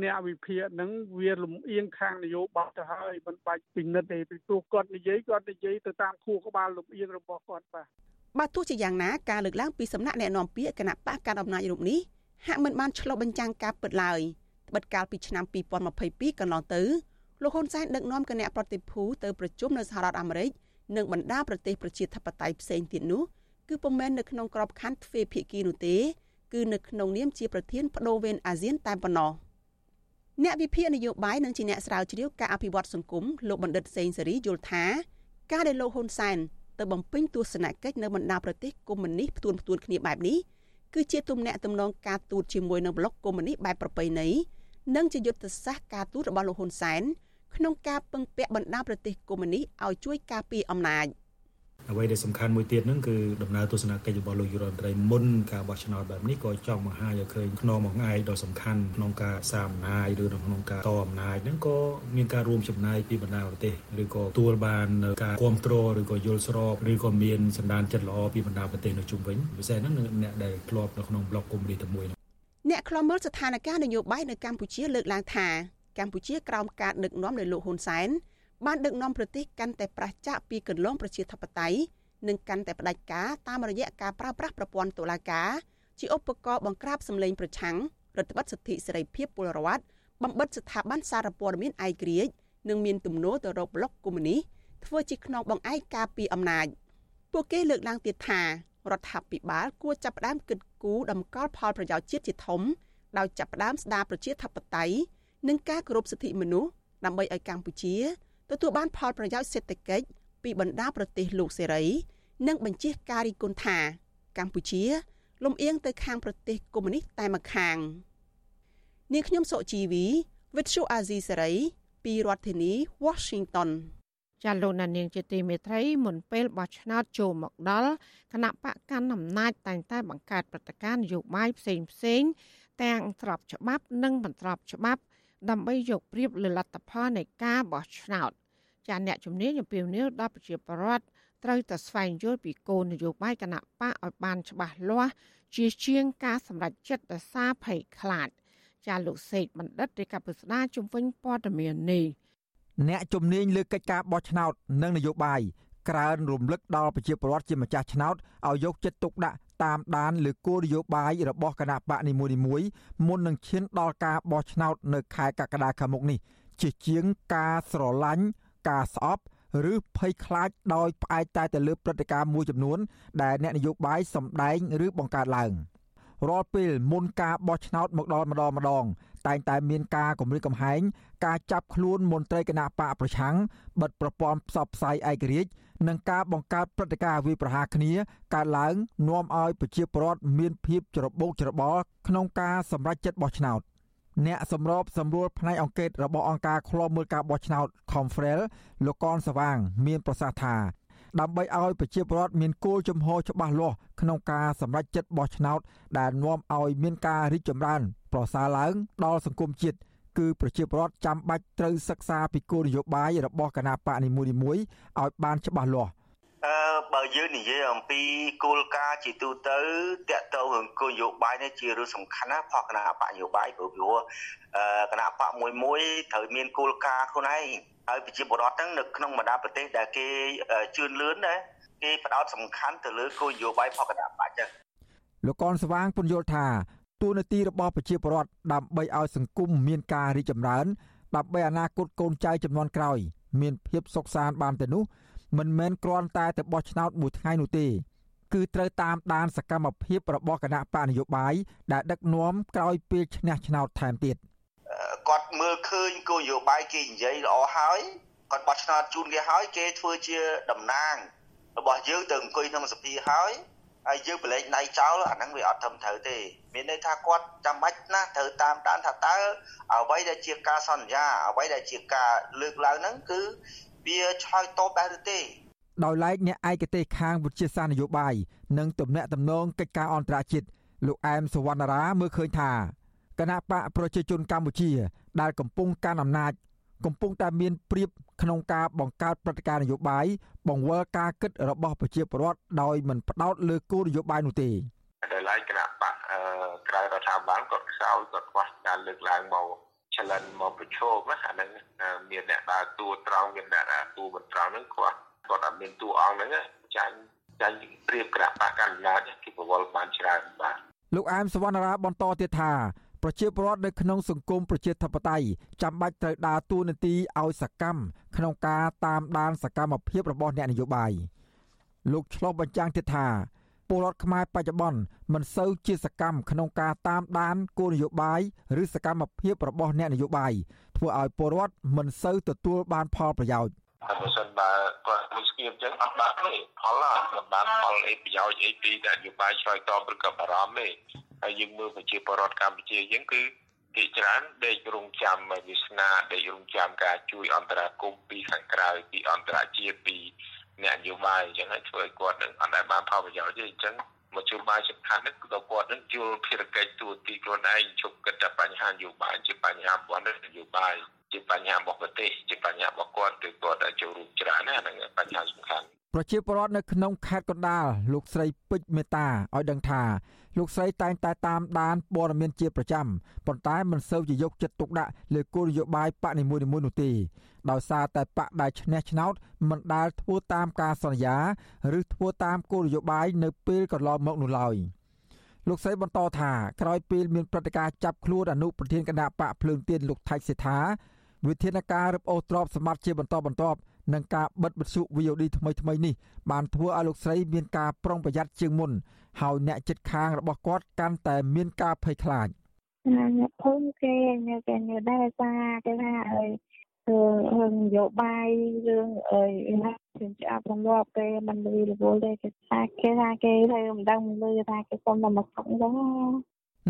អ្នកវិភាគហ្នឹងវាលំអៀងខាងនយោបាយទៅហើយមិនបាច់ពិនិត្យទេពីព្រោះគាត់និយាយគាត់និយាយទៅតាមខួរក្បាលលំអៀងរបស់គាត់បាទ បើទោះជាយ៉ាងណាការលើកឡើងពីសំណាក់អ្នកនាំពាក្យគណៈបកកណ្ដាលអំណាចរូបនេះហាក់មិនបានឆ្លុះបញ្ចាំងការពិតឡើយត្បិតកាលពីឆ្នាំ2022កន្លងទៅលោកហ៊ុនសែនដឹកនាំគណៈប្រតិភូទៅប្រជុំនៅសហរដ្ឋអាមេរិកនិងបណ្ដាប្រទេសប្រជាធិបតេយ្យផ្សេងទៀតនោះគឺពុំមែននៅក្នុងក្របខ័ណ្ឌទ្វេភាគីនោះទេ គឺនៅក្នុងនាមជាប្រធានបដូវវេនអាស៊ានតែប៉ុណ្ណោះអ្នកវិភាគនយោបាយនិងជាអ្នកស្រាវជ្រាវការអភិវឌ្ឍសង្គមលោកបណ្ឌិតសេងសេរីយល់ថាការដែលលោកហ៊ុនសែន ទៅបំពេញទស្សនកិច្ចនៅបណ្ដាប្រទេសកុម្មុយនីសផ្ទួនផ្ទួនគ្នាបែបនេះគឺជាទំនាក់ទំនងការទូតជាមួយនឹងប្លុកកុម្មុយនីសបែបប្រពៃណីនិងជាយុទ្ធសាស្ត្រការទូតរបស់លោកហ៊ុនសែនក្នុងការពឹងពាក់បណ្ដាប្រទេសកុម្មុយនីសឲ្យជួយការពារអំណាច អ្វីដែលសំខាន់មួយទៀតហ្នឹងគឺដំណើរទស្សនកិច្ចរបស់លោកយុរដ្ឋមន្ត្រីមុនការបោះឆ្នោតបែបនេះក៏ចង់បង្ហាញឲ្យឃើញខ្នងមួយថ្ងៃដ៏សំខាន់ក្នុងការសាមអំណាចឬក្នុងការតអំណាចហ្នឹងក៏មានការរួមចំណាយពីបណ្ដាប្រទេសឬក៏ទួលបានការគ្រប់គ្រងឬក៏យល់ស្របឬក៏មានសន្តានចិត្តល្អពីបណ្ដាប្រទេសនៅជុំវិញពិសេសហ្នឹងអ្នកដែលធ្លាប់នៅក្នុងប្លុកកុំមុនីតែមួយអ្នកខ្លំមើលស្ថានភាពនយោបាយនៅកម្ពុជាលើកឡើងថាកម្ពុជាក្រោមការដឹកនាំដោយលោកហ៊ុនសែន បានដឹកនាំប្រទេសកាន់តែប្រឆាចពីកន្លងប្រជាធិបតេយ្យនិងកាន់តែផ្ដាច់ការតាមរយៈការប្រើប្រាស់ប្រព័ន្ធតុលាការជាឧបករណ៍បង្ក្រាបសម្លេងប្រឆាំងរដ្ឋបတ်សិទ្ធិសេរីភាពពលរដ្ឋបំបិតស្ថាប័នសារព័ត៌មានឯករាជ្យនិងមានទំនោរទៅរកប្លុកកុម្មុយនីសធ្វើជាខ្នងបង្អែកការពីអំណាចពួកគេលើកឡើងទៀតថារដ្ឋាភិបាលគួរចាប់ផ្ដើមគិតគូរដំកល់ផលប្រយោជន៍ជាតិជាធំដោយចាប់ផ្ដើមស្ដារប្រជាធិបតេយ្យនិងការគោរពសិទ្ធិមនុស្សដើម្បីឲ្យកម្ពុជា ទទួលបានផលប្រយោជន៍សេដ្ឋកិច្ចពីបណ្ដាប្រទេសលោកសេរី និងបញ្ជាការរីគុណថា កម្ពុជា លំអៀងទៅខាងប្រទេសកុម្មុយនីសតែម្ខាងនាងខ្ញុំសុជីវី With Shu Azizi Saray ពីរដ្ឋធានី Washington ចាលោកណានៀងជាទីមេត្រីមុនពេលបោះឆ្នោតចូលមកដល់គណៈបកកាន់អំណាចតែងតែបង្កើតព្រឹត្តិការណ៍នយោបាយផ្សេងផ្សេងទាំងស្របច្បាប់និងមិនស្របច្បាប់ ដើម្បីយកប្រៀបលើលទ្ធផលនៃការបោះឆ្នោតចាអ្នកជំនាញអំពាវនាវដល់ប្រជាពលរដ្ឋត្រូវតែស្វែងយល់ពីគោលនយោបាយគណៈបកឲ្យបានច្បាស់លាស់ជាជាងការសម្រេចចិត្តដោយសារភ័យខ្លាចចាលោកសេកបណ្ឌិតរាជការពុស្ដាជំវិញព័ត៌មាននេះអ្នកជំនាញលើកិច្ចការបោះឆ្នោតនិងនយោបាយក្រើនរំលឹកដល់ប្រជាពលរដ្ឋជាម្ចាស់ឆ្នោតឲ្យយកចិត្តទុកដាក់តាមដានលើគោលនយោបាយរបស់គណៈបកនីមួយៗមុននឹងឈានដល់ការបោះឆ្នោតនៅខែកក្កដាខាងមុខនេះជាជាងការស្រឡាញ់ការស្អប់ឬភ័យខ្លាចដោយផ្អែកតែទៅលើព្រឹត្តិការណ៍មួយចំនួន ដែលអ្នកនយោបាយសម្ដែង ឬបង្កើតឡើងរាល់ពេលមុនការបោះឆ្នោតមកដល់ម្ដងម្ដង តែងតែមានការគម្រាមកំហែងការចាប់ខ្លួនមន្ត្រីគណៈបកប្រឆាំងបិទប្រព័ន្ធផ្សព្វផ្សាយឯករាជ្យនិងការបង្កើតព្រឹត្តិការណ៍វាប្រហារគ្នាកើតឡើងនាំឲ្យប្រជាពលរដ្ឋមានភាពច្របូកច្របល់ក្នុងការសម្រេចចិត្តបោះឆ្នោតអ្នកសម្របសម្រួលផ្នែកអង្គការរបស់អង្គការឃ្លាំមើលការបោះឆ្នោត Confrel លោកកនសវាង មានប្រសាសន៍ថា ដើម្បីឲ្យប្រជាពលរដ្ឋមានគោលជំហរច្បាស់លាស់ក្នុងការសម្រេចចិត្តបោះឆ្នោត ដែលនាំឲ្យមានការរីកចម្រើន ប្រសើរឡើងដល់សង្គមជាតិគឺប្រជាពលរដ្ឋចាំបាច់ត្រូវសិក្សាពីគោលនយោបាយរបស់គណៈបកនីមួយៗឲ្យបានច្បាស់លាស់ អឺបើយើងនិយាយអំពីគោលការណ៍ជាទូទៅតកតរឿងគោលនយោបាយនេះជារឿងសំខាន់ណាស់ផងគណៈបកនយោបាយព្រោះព្រោះគណៈបកមួយមួយត្រូវមានគោលការណ៍ខ្លួនឯងហើយប្រជាពលរដ្ឋហ្នឹងនៅក្នុងបណ្ដាប្រទេសដែលគេជឿនលឿនណាគេផ្ដោតសំខាន់ទៅលើគោលនយោបាយផងគណៈបកចឹងលោកកនស្វាងពន្យល់ថាតួនាទីរបស់ប្រជាពលរដ្ឋដើម្បីឲ្យសង្គមមានការរីកចម្រើនដើម្បីអនាគតកូនចៅចំនួនក្រោយ មានភាពសុខសាន្តបានទៅនោះ មិនមែនគ្រាន់តែទៅបោះឆ្នោតមួយថ្ងៃនោះទេ គឺត្រូវតាមដានសកម្មភាពរបស់គណៈបកនយោបាយដែលដឹកនាំក្រោយពេលឈ្នះឆ្នោតថែមទៀតគាត់មើលឃើញគោលនយោបាយគេនិយាយល្អហើយគាត់បោះឆ្នោតជូនគេហើយគេធ្វើជាតំណាងរបស់យើងទៅអង្គុយក្នុងសភាហើយហើយយើងប្រឡែកដៃចោលអាហ្នឹងវាអត់ត្រឹមត្រូវទេមានន័យថាគាត់ចាំបាច់ណាស់ត្រូវតាមដានថាតើអ្វីដែលជាការសន្យាអ្វីដែលជាការលើកឡើងហ្នឹងគឺ វាឆ្លើយតបដែរឬទេដោយឡែកអ្នកឯកទេសខាងវិទ្យាសាស្ត្រនយោបាយនិងទំនាក់ទំនងកិច្ចការអន្តរជាតិលោកអែមសវណ្ណារាមើលឃើញថាគណៈបកប្រជាជនកម្ពុជា ដែលកំពុងកាន់អំណាច កំពុងតែមានព្រៀបក្នុងការបង្កើតព្រឹត្តិការណ៍នយោបាយបង្វិលការគិតរបស់ប្រជាពលរដ្ឋដោយមិនផ្ដោតលើគោលនយោបាយនោះទេដែលឡែកគណៈបកក្រៅរដ្ឋាភិបាលគាត់ខ្សោយគាត់ខ្វះការលើកឡើងមក ចលនមកប្រឈមណាអាហ្នឹងមានអ្នកដើរតួត្រង់មានអ្នកដើរតួមិនត្រង់ហ្នឹងគាត់គាត់អត់មានតួអង្គហ្នឹងចាញ់ចាញ់ព្រៀបគណៈបកកណ្ដាលគេប្រវល់បានច្រើនបាទលោកអែមសវណ្ណរាបន្តទៀតថាប្រជាពលរដ្ឋនៅក្នុងសង្គមប្រជាធិបតេយ្យចាំបាច់ត្រូវដើរតួនាទីឲ្យសកម្មក្នុងការតាមដានសកម្មភាពរបស់អ្នកនយោបាយលោកឆ្លុះបញ្ចាំងទៀតថា ពលរដ្ឋខ្មែរបច្ចុប្បន្នមិនសូវជាសកម្មក្នុងការតាមដានគោលនយោបាយឬសកម្មភាពរបស់អ្នកនយោបាយធ្វើឲ្យពលរដ្ឋមិនសូវទទួលបានផលប្រយោជន៍តែបើសិនបើគាត់មួយស្គៀមចឹងអត់បានទេផលអត់បានផលអីប្រយោជន៍អីពីនយោបាយឆ្លើយតបឬក៏បារម្ភទេហើយយើងមើលប្រជាពលរដ្ឋកម្ពុជាយើងគឺភាគច្រើនដេករងចាំវាសនាដេករងចាំការជួយអន្តរាគមពីខាងក្រៅពីអន្តរជាតិពី អ្នកនយោបាយអញ្ចឹងហើយធ្វើឲ្យគាត់នឹងអត់ដែលបានផលប្រយោជន៍ទេអញ្ចឹងមជ្ឈបាយសំខាន់នេះគឺគាត់នឹងយល់ភារកិច្ចទូទីខ្លួនឯងជប់គិតតែបញ្ហានយោបាយជាបញ្ហាព័ន្ធនយោបាយជាបញ្ហារបស់ប្រទេសជាបញ្ហារបស់គាត់គឺគាត់ចូលរួមច្រើនណាហ្នឹងបញ្ហាសំខាន់ប្រជាពលរដ្ឋនៅក្នុងខេត្តកណ្ដាលលោកស្រីពេជ្រមេតាឲ្យដឹងថា លោកស្រីតែងតែតាមដានព័ត៌មានជាប្រចាំប៉ុន្តែមិនសូវជាយកចិត្តទុកដាក់លើគោលនយោបាយបកនីមួយៗនោះទេដោយសារតែបកដែលឈ្នះឆ្នោតមិនដែលធ្វើតាមការសន្យាឬធ្វើតាមគោលនយោបាយនៅពេលកន្លងមកនោះឡើយលោកស្រីបន្តថាក្រោយពេលមានព្រឹត្តិការណ៍ចាប់ខ្លួនអនុប្រធានគណៈបកភ្លើងទៀនលោកថៃសេដ្ឋាវិធានការរឹបអូសទ្របសម្បត្តិជាបន្តបន្ទាប់និងការបិទវិទ្យុ VOD ថ្មីថ្មីនេះបានធ្វើឲ្យលោកស្រីមានការប្រុងប្រយ័ត្នជាងមុន ហើយអ្នកចិត្តខាងរបស់គាត់កាន់តែមានការភ័យខ្លាចអ្នកភូមិគេអ្នកគេនៅដែរសារគេថាអើយរឿងនយោបាយរឿងអីណាជាច្បាប់រំលាប់គេមិនលឺរវល់ទេគេថាគេថាគេទៅមិនដឹងមិនលឺថាគេសុំតែមកសុំចឹង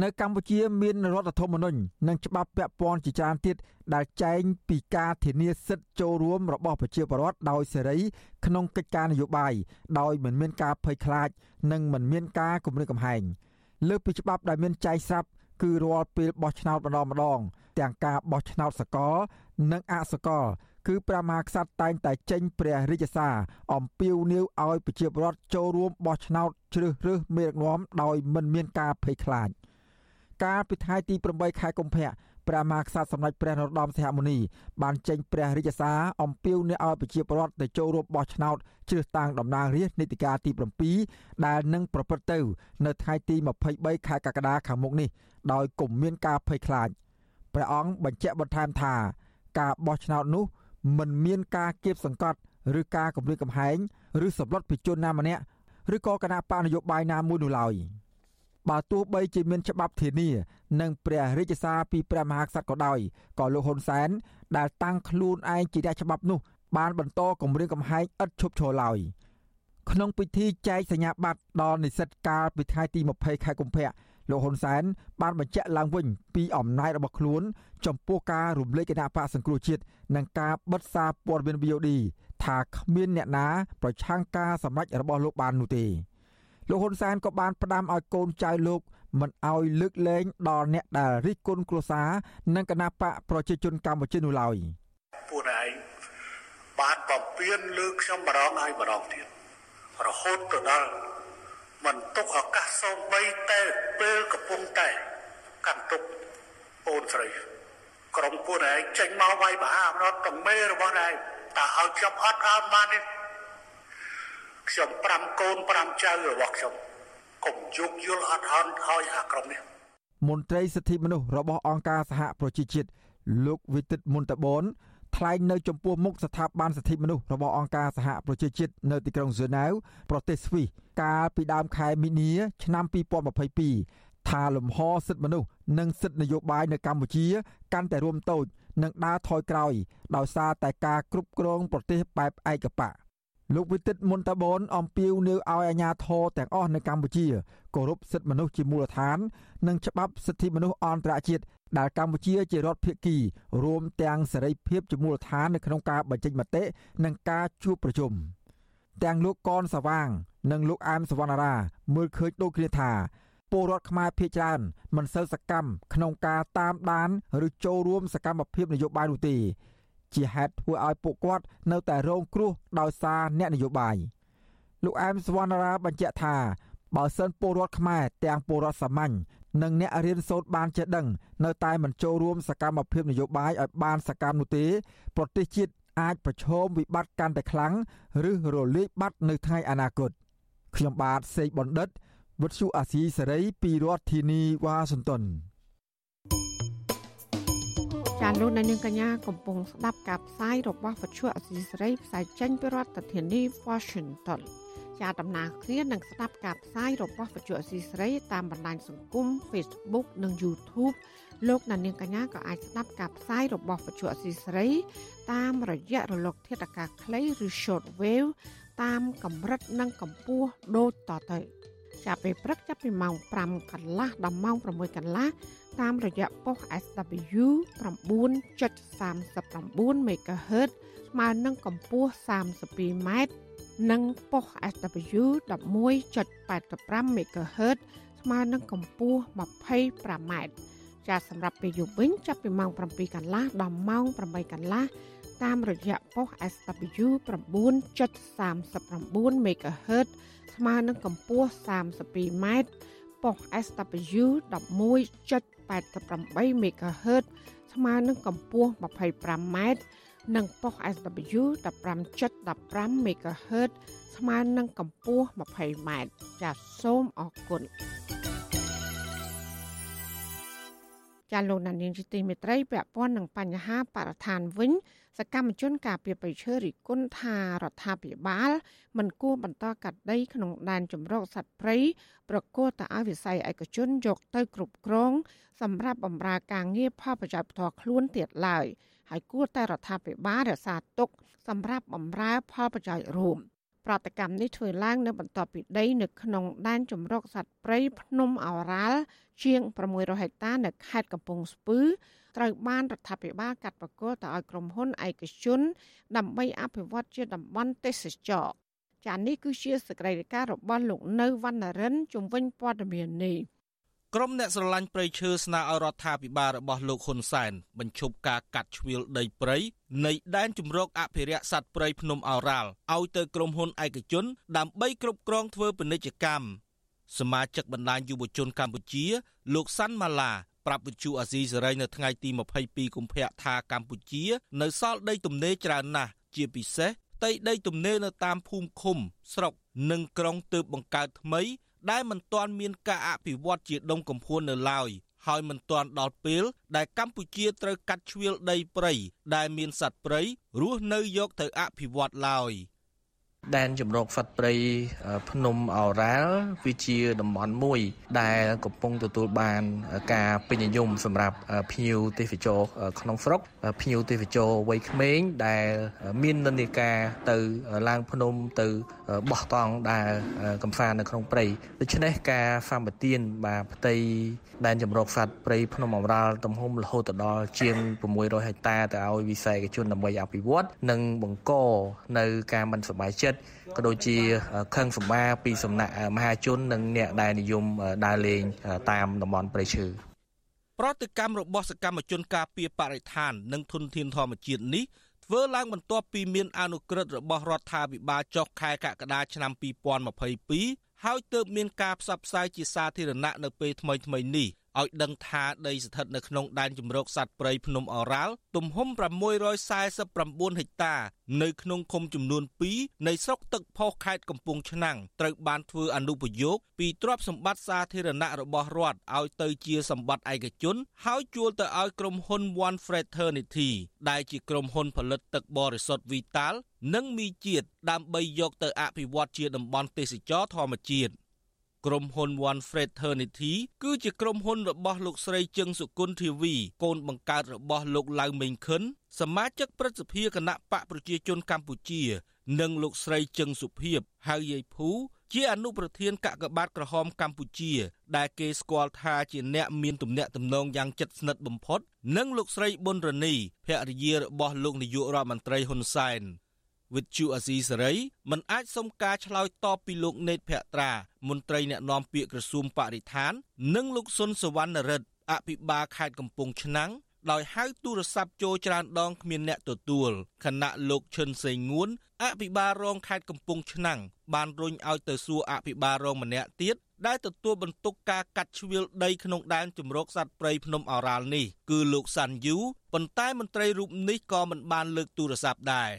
នៅកម្ពុជាមានរដ្ឋធម្មនុញ្ញនិងច្បាប់ពាក់ព័ន្ធជាច្រើនទៀតដែលចែងពីការធានាសិទ្ធិចូលរួមរបស់ប្រជាពលរដ្ឋដោយសេរីក្នុងកិច្ចការនយោបាយដោយមិនមានការភ័យខ្លាច និងមិនមានការគំរាមកំហែងលើពីច្បាប់ដែលមានចែងស្រាប់គឺរាល់ពេលបោះឆ្នោតម្ដងម្ដង ទាំងការបោះឆ្នោតសកល និងអសកល គឺព្រះមហាក្សត្រតែងតែចេញព្រះរាជសារអំពាវនាវឲ្យប្រជាពលរដ្ឋចូលរួមបោះឆ្នោតជ្រើសរើសមេដឹកនាំដោយមិនមានការភ័យខ្លាច។ កាលពីថ្ងៃទី8ខែកុម្ភៈព្រះមហាក្សត្រសម្ដេចព្រះនរោត្តមសីហមុនីបានចេញព្រះរាជសារអំពាវនាវឲ្យប្រជាពលរដ្ឋទៅចូលរួមបោះឆ្នោតជ្រើសតាំងតំណាងរាស្ត្រនីតិកាលទី7ដែលនឹងប្រព្រឹត្តទៅ នៅថ្ងៃទី23ខែកក្កដាខាងមុខនេះដោយគុំមានការភ័យខ្លាចព្រះអង្គបញ្ជាក់បន្ថែមថា ការបោះឆ្នោតនោះមិនមានការគៀបសង្កត់ឬការគំរាមកំហែងឬសម្លុតពីជនណាម្នាក់ឬក៏គណៈបកនយោបាយណាមួយនោះឡើយ។ បើទោះបីជាមានច្បាប់ធានា និងព្រះរាជសារពីព្រះមហាក្សត្រក៏ដោយក៏លោកហ៊ុនសែនដែលតាំងខ្លួនឯងជាអ្នកច្បាប់នោះ បានបន្តគម្រាមកំហែងឥតឈប់ឈរឡើយក្នុងពិធីចែកសញ្ញាបត្រដល់និស្សិតកាលពីថ្ងៃទី20ខែកុម្ភៈលោកហ៊ុនសែនបានបញ្ជាក់ឡើងវិញពីអំណាចរបស់ខ្លួន ចំពោះការរំលែកគណៈបកសង្គ្រោះជាតិនិងការបិទសារព័ត៌មាន VOD ថាគ្មានអ្នកណា ប្រឆាំងការសម្រេចរបស់លោកបាននោះទេ លោកហ៊ុនសែនក៏បានផ្ដាំឲ្យកូនចៅលោកមិនឲ្យលើកលែងដល់អ្នកដែលរិះគន់គ្រួសារនិងគណៈបកប្រជាជនកម្ពុជានោះឡើយពួកឯងបានបំពេញលើខ្ញុំម្ដងហើយម្ដងទៀតរហូតទៅដល់មិនទុកឱកាសសូម្បីតែពេលកំពុងតែកាន់ទុកអូនស្រីក្រុមពួកឯងចេញមកវាយបហាអំណត់តមេរបស់ឯងតើឲ្យខ្ញុំអត់អត់បានទេ ខ្ញុំ5កូន5ចៅរបស់ខ្ញុំកុំយោគយល់អត់ហន់ឲ្យអាក្រុមនេះមន្ត្រីសិទ្ធិមនុស្សរបស់អង្គការសហប្រជាជាតិលោកវិទិតមុនតបនថ្លែងនៅចំពោះមុខស្ថាប័នសិទ្ធិមនុស្សរបស់អង្គការសហប្រជាជាតិនៅទីក្រុងហ្សឺណែវប្រទេសស្វីសកាលពីដើមខែមីនាឆ្នាំ2022ថាលំហសិទ្ធិមនុស្សនិងសិទ្ធិនយោបាយនៅកម្ពុជា កាន់តែរួមតូចនិងដើរថយក្រោយដោយសារតែការគ្រប់គ្រងប្រទេសបែបឯកបក លោកវិទិតមុនតាបនអំពាវនាវឲ្យអាជ្ញាធរទាំងអស់នៅកម្ពុជាគោរពសិទ្ធិមនុស្សជាមូលដ្ឋាន និងច្បាប់សិទ្ធិមនុស្សអន្តរជាតិដែលកម្ពុជាជារដ្ឋភាគីរួមទាំងសេរីភាពជាមូលដ្ឋាននៅក្នុងការបញ្ចេញមតិនិងការជួបប្រជុំទាំងលោកកនសវាង និងលោកអែមសវណ្ណារាមើលឃើញដូចគ្នាថាពលរដ្ឋខ្មែរភៀសច្រើនមិនសូវសកម្មក្នុងការតាមដាន ឬចូលរួមសកម្មភាពនយោបាយនោះទេ ជាហេតុធ្វើឲ្យពួកគាត់នៅតែរងគ្រោះដោយសារអ្នកនយោបាយលោកអែមសវណ្ណារាបញ្ជាក់ថាបើសិនពលរដ្ឋខ្មែរទាំងពលរដ្ឋសាមញ្ញនិងអ្នករៀនសូត្របានចេះដឹង នៅតែមិនចូលរួមសកម្មភាពនយោបាយឲ្យបានសកម្មនោះទេ ប្រទេសជាតិអាចប្រឈមវិបត្តិកាន់តែខ្លាំងឬរលាយបាត់នៅថ្ងៃអនាគតខ្ញុំបាទសេកបណ្ឌិតវុទ្ធុអាស៊ីសេរីពីរដ្ឋធានីវ៉ាស៊ីនតោន ចាលោកនៅនាងកញ្ញាកំពុងស្ដាប់ការផ្សាយរបស់វិទ្យុអសីសេរីផ្សាយចេញពីរដ្ឋធានី Washington ជាដំណើរគ្នានឹងស្ដាប់ការផ្សាយរបស់វិទ្យុអសីសេរីតាមបណ្ដាញសង្គម Facebook និង YouTube លោកនៅនាងកញ្ញាក៏អាចស្ដាប់ការផ្សាយរបស់វិទ្យុអសីសេរីតាមរយៈរលក ធាតុអាកាសខ្លីឬ Short Wave តាមកម្រិតនិងកម្ពស់ដូចតទៅចាប់ពេលព្រឹកចាប់ពីម៉ោង5កន្លះដល់ម៉ោង6កន្លះ តាមរយៈប៉ុស SW 9.39 MHz ស្មើនឹងកម្ពស់ 32ម៉ែត្រនិងប៉ុស SW 11.85 MHz ស្មើនឹងកម្ពស់ 25m ចាសម្រាប់ពេលយប់វិញចាប់ពីម៉ោង7កន្លះដល់ម៉ោង8កន្លះតាមរយៈប៉ុស SW 9.39 MHz ស្មើនឹងកម្ពស់ 32m ប៉ុស SW 11.88 MHz ស្មើនឹងកម្ពស់ 25m និងប៉ុស SW 15.15 MHz ស្មើនឹងកម្ពស់ 20m ចាសសូមអរគុណ ចាលោកណានៀងជាទីមេត្រីពាក់ព័ន្ធនឹងបញ្ហាបរិស្ថានវិញ សកម្មជនការពីបិឈើរិគុណថារដ្ឋាភិបាលមិនគួរបន្តកាត់ដីក្នុងដែនជម្រកសត្វព្រៃប្រកួតទៅឲ្យវិស័យឯកជនយកទៅគ្រប់គ្រងសម្រាប់បម្រើការងារផលប្រយោជន៍ផ្ទាល់ខ្លួនទៀតឡើយហើយគួរតែរដ្ឋាភិបាលរក្សាទុកសម្រាប់បម្រើផលប្រយោជន៍រួម ប្រតិកម្មនេះធ្វើឡើងនៅបន្ទាប់ពីដីនៅក្នុងដែនជម្រកសត្វព្រៃភ្នំឱរ៉ាល់ជាង600ហិកតានៅខេត្តកំពង់ស្ពឺត្រូវបានរដ្ឋាភិបាលកាត់ប្រគល់ទៅឲ្យក្រុមហ៊ុនឯកជន ដើម្បីអភិវឌ្ឍជាតំបន់ទេសចរចានេះគឺជាសកម្មភាពរបស់លោកនៅវណ្ណរិនជំវិញព័ត៌មាននេះ ក្រុមអ្នកស្រឡាញ់ព្រៃឈើស្នើឲ្យរដ្ឋាភិបាលរបស់លោកហ៊ុនសែនបញ្ឈប់ការកាត់ជ្រៀលដីព្រៃនៃដែនជំរកអភិរក្សសត្វព្រៃភ្នំឱរ៉ាល់ឲ្យទៅក្រុមហ៊ុនឯកជន ដើម្បីគ្រប់គ្រងធ្វើពាណិជ្ជកម្មសមាជិកបណ្ដាញយុវជនកម្ពុជា លោកសាន់ម៉ាឡាប្រាប់វិទ្យុអាស៊ីសេរីនៅថ្ងៃទី22កុម្ភៈថាកម្ពុជា នៅសល់ដីទំនេរច្រើនណាស់ជាពិសេសផ្ទៃដីទំនេរនៅតាមភូមិឃុំស្រុកនិងក្រុងទើបបង្កើតថ្មី ដែលមិនទាន់មានការអភិវឌ្ឍជាដុំកំភួននៅឡើយហើយមិនទាន់ដល់ពេល ដែលកម្ពុជាត្រូវកាត់ជ្រៀលដីព្រៃដែលមានសត្វព្រៃរស់នៅយកទៅអភិវឌ្ឍឡើយ។ ដែនជំរកសត្វព្រៃភ្នំអូរ៉ាល់វាជាតំបន់មួយ ដែលកំពុងទទួលបានការពេញនិយមសម្រាប់ភ្ញៀវទេសចរក្នុងស្រុកភ្ញៀវទេសចរវ័យក្មេងដែលមាននិន្នាការទៅឡើងភ្នំទៅបោះតង់ដែលកំសាន្តនៅក្នុងព្រៃដូច្នេះការសម្បទានបាទផ្ទៃដែនចម្រោកសត្វព្រៃភ្នំអមរ៉ាល់ទំហំរហូតដល់ជាង600ហិកតាទៅឲ្យវិស័យឯកជនដើម្បីអភិវឌ្ឍនិងបង្កនៅការមិនសប្បាយចិត្ត ក៏ដូចជាខឹងសម្បាពីសំណាក់មហាជននិងអ្នកដែលនិយមដើរលេងតាមតំបន់ព្រៃឈើប្រតិកម្មរបស់សកម្មជនការពារបរិស្ថាន និងធនធានធម្មជាតិនេះធ្វើឡើងបន្ទាប់ពីមានអនុក្រឹត្យរបស់រដ្ឋាភិបាលចុះខែកក្កដាឆ្នាំ2022ហើយទើបមានការផ្សព្វផ្សាយជាសាធារណៈនៅពេលថ្មីៗនេះ ឲ្យដឹងថាដីស្ថិតនៅក្នុងដែនជម្រកសត្វព្រៃភ្នំអូរ៉ាល់ទំហំ649ហិកតា នៅក្នុងឃុំចំនួន2នៃស្រុកទឹកផុសខេត្តកំពង់ឆ្នាំងត្រូវបានធ្វើអនុប្រយោគពីទ្រព្យសម្បត្តិសាធារណៈរបស់រដ្ឋឲ្យទៅជាសម្បត្តិឯកជន ហើយជួលទៅឲ្យក្រុមហ៊ុន One Fraternity ដែលជាក្រុមហ៊ុនផលិតទឹកបរិសុទ្ធ Vital និងមីជាតិដើម្បីយកទៅអភិវឌ្ឍជាតំបន់ទេសចរធម្មជាតិ ក្រុមហ៊ុន One Fraternity គឺជាក្រុមហ៊ុនរបស់លោកស្រីជឹងសុគន្ធធាវីកូនបង្កើតរបស់លោកឡៅមេងខិនសមាជិកព្រឹទ្ធសភាគណៈបកប្រជាជនកម្ពុជា និងលោកស្រីជឹងសុភីបហៅយាយភូជាអនុប្រធានកកបាតក្រហមកម្ពុជា ដែលគេស្គាល់ថាជាអ្នកមានទំនាក់ទំនងយ៉ាងជិតស្និទ្ធបំផុត និងលោកស្រីប៊ុនរនីភរិយារបស់លោកនាយករដ្ឋមន្ត្រីហ៊ុនសែន វិទ្យុអាស៊ីសេរីមិនអាចសុំការឆ្លើយតបពីលោកណេតភក្ត្រាមន្ត្រីអ្នកណែនាំពាក្យក្រសួងបរិស្ថាន និងលោកសុនសវណ្ណរិទ្ធអភិបាលខេត្តកំពង់ឆ្នាំងដោយហៅទូរស័ព្ទចូលច្រើនដងគ្មានអ្នកទទួលខណៈលោកឈិនសេងងួនអភិបាលរងខេត្តកំពង់ឆ្នាំងបានរុញឲ្យទៅសួរអភិបាលរងម្នាក់ទៀតដែលទទួលបន្ទុកការកាត់ជ្រៀលដីក្នុងដែនជំរកសត្វព្រៃភ្នំឱរ៉ាល់នេះគឺលោកសាន់យូប៉ុន្តែមន្ត្រីរូបនេះក៏មិនបានលើកទូរស័ព្ទដែរ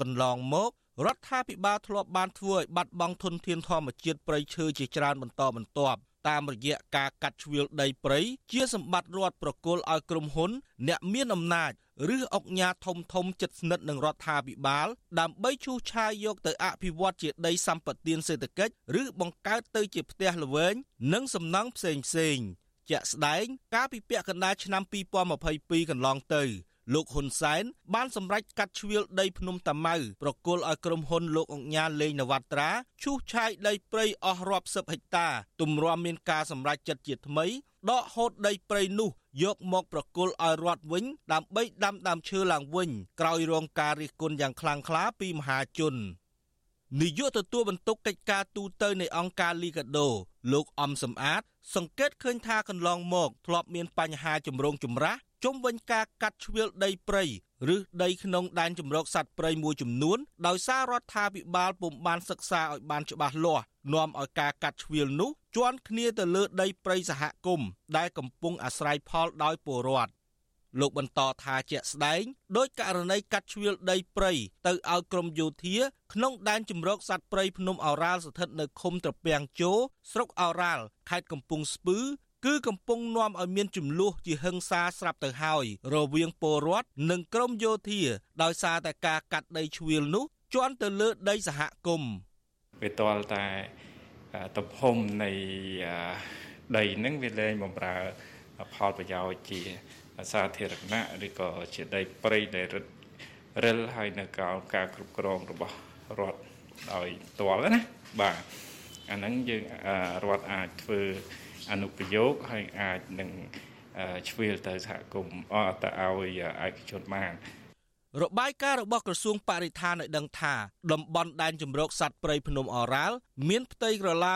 កន្លងមករដ្ឋាភិបាលធ្លាប់បានធ្វើឲ្យបាត់បង់ធនធានធម្មជាតិព្រៃឈើជាច្រើនបន្តបន្ទាប់តាមរយៈការកាត់ជ្រៀលដីព្រៃជាសម្បត្តិរដ្ឋប្រគល់ឲ្យក្រុមហ៊ុន អ្នកមានអំណាចឬអង្គការធំធំជិតស្និទ្ធនឹងរដ្ឋាភិបាល ដើម្បីឈូសឆាយយកទៅអភិវឌ្ឍជាដីសម្បត្តិសេដ្ឋកិច្ចឬបង្កើតទៅជាផ្ទះល្វែងនិងសំណង់ផ្សេងផ្សេងជាក់ស្ដែង ការពិពាក្យកណ្ដាលឆ្នាំ2022កន្លងទៅ លោកហ៊ុនសែនបានសម្រេចកាត់ជ្រៀលដីភ្នំតាម៉ៅប្រគល់ឲ្យក្រុមហ៊ុនលោកអង្ញាលេងនវត្រាឈូសឆាយដីព្រៃអស់រាប់សិបហិកតាទម្រាំមានការសម្រេចចិត្តជាថ្មីដកហូតដីព្រៃនោះយកមកប្រគល់ឲ្យរដ្ឋវិញដើម្បីដាំដើមឈើឡើងវិញក្រោយរងការរិះគន់យ៉ាងខ្លាំងក្លាពីមហាជននាយកទទួលបន្ទុកកិច្ចការទូតនៃអង្គការលីកាដូ លោកអំសំអាត សង្កេតឃើញថាកន្លងមកធ្លាប់មានបញ្ហាចម្រូងចម្រាស ជុំវិញការកាត់ជ្រឿលដីព្រៃឬដីក្នុងដែនជម្រកសត្វព្រៃមួយចំនួនដោយសាររដ្ឋាភិបាលពុំបានសិក្សាឲ្យបានច្បាស់លាស់នាំឲ្យការកាត់ជ្រឿលនោះជន់គ្នាទៅលើដីព្រៃសហគមន៍ដែលកំពុងអាស្រ័យផលដោយពលរដ្ឋលោកបន្តថាជាក់ស្ដែងដោយករណីកាត់ជ្រឿលដីព្រៃទៅឲ្យក្រមយោធាក្នុងដែនជម្រកសត្វព្រៃភ្នំឱរ៉ាល់ស្ថិតនៅឃុំត្រពាំងជោស្រុកឱរ៉ាល់ខេត្តកំពង់ស្ពឺ គឺកំពុងនាំឲ្យមានចំនួនជាហិង្សាស្រាប់ទៅហើយរវាងពលរដ្ឋនិងក្រមយោធា ដោយសារតែការកាត់ដីជ្រៀលនោះជន់ទៅលើដីសហគមន៍វាតលតែទំហំនៃដីនឹងវាលែងបំរើផលប្រយោជន៍ជាសាធារណៈឬក៏ជាដីព្រៃដែលរឹតរិលហើយនៅកោការគ្រប់គ្រងរបស់រដ្ឋដោយផ្ទាល់ណាបាទអាហ្នឹងយើងរដ្ឋអាចធ្វើ អនុប្រយោគហើយអាចនឹងឆ្វៀលទៅសហគមន៍អត់ទៅឲ្យឯកជនបានរបាយការណ៍របស់ក្រសួងបរិស្ថានឲ្យដឹងថាតំបន់ដែនជម្រកសត្វព្រៃភ្នំអរ៉ាល់មានផ្ទៃក្រឡា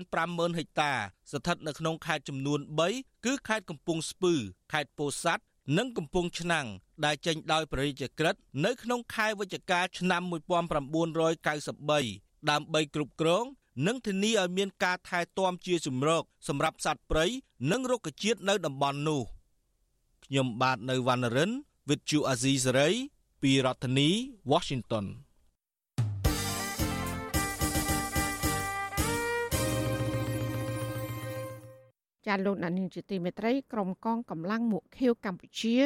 250,000ហិកតាស្ថិតនៅក្នុងខេត្តចំនួន3គឺខេត្តកំពង់ស្ពឺខេត្តពោធិ៍សាត់និងកំពង់ឆ្នាំងដែលចេញដោយព្រះរាជក្រឹត្យនៅក្នុងខែវិច្ឆិកាឆ្នាំ1993ដើម្បីគ្រប់គ្រង និងធានាឲ្យមានការថែទាំជាជំរកសម្រាប់សត្វព្រៃនិងរុក្ខជាតិនៅតំបន់នោះខ្ញុំបាទនៅវណ្ណរិន With Chu Azizi Saray ពីរដ្ឋធានី Washington ចាលោកនានីជាទីមេត្រីក្រុមកងកម្លាំងមុខៀវកម្ពុជា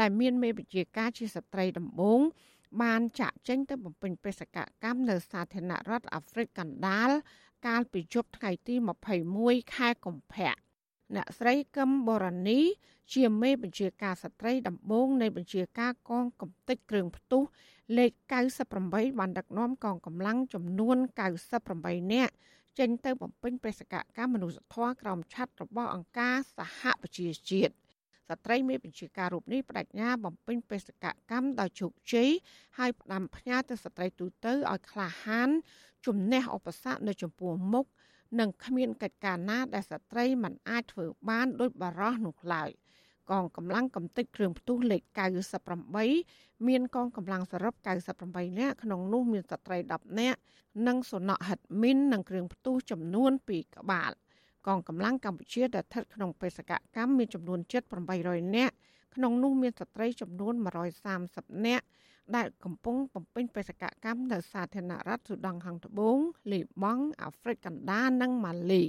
ដែលមានមេបញ្ជាការជាស្ត្រីដំបង បានចាក់ចេញទៅបំពេញបេសកកម្មនៅសាធារណរដ្ឋអាហ្វ្រិកកណ្ដាលកាលពីយប់ថ្ងៃទី21ខែកុម្ភៈអ្នកស្រីកឹមបរនី ជាមេបញ្ជាការស្ត្រីដំបងនៃបញ្ជាការកងកំទេចគ្រឿងផ្ទុះលេខ98បានដឹកនាំកងកម្លាំងចំនួន98នាក់ចេញទៅបំពេញបេសកកម្មមនុស្សធម៌ក្រោមឆ័ត្ររបស់អង្គការសហប្រជាជាតិ ស្ត្រីមេបញ្ជាការរូបនេះបដិញ្ញាបំពេញបេសកកម្មដោយជោគជ័យហើយផ្ដាំផ្ញើទៅស្ត្រីទូទៅឲ្យក្លាហានជំនះឧបសគ្គនៅចំពោះមុខនិងគ្មានកិច្ចការណាដែលស្ត្រីមិនអាចធ្វើបានដោយបារោះនោះឡើយកងកម្លាំងកំទេចគ្រឿងផ្ទុះលេខ98មានកងកម្លាំងសរុប98នាក់ក្នុងនោះមានស្ត្រី10នាក់និងសុណហិតមីននិងគ្រឿងផ្ទុះចំនួន2ក្បាល កងកម្លាំងកម្ពុជាដែលស្ថិតក្នុងបេសកកម្មមានចំនួនជិត800នាក់ក្នុងនោះមានស្ត្រីចំនួន130នាក់ដែលកំពុងបំពេញបេសកកម្មនៅសាធារណរដ្ឋស៊ូដង់ខាងត្បូងលីបង់អាហ្វ្រិកកណ្ដាលនិងម៉ាលី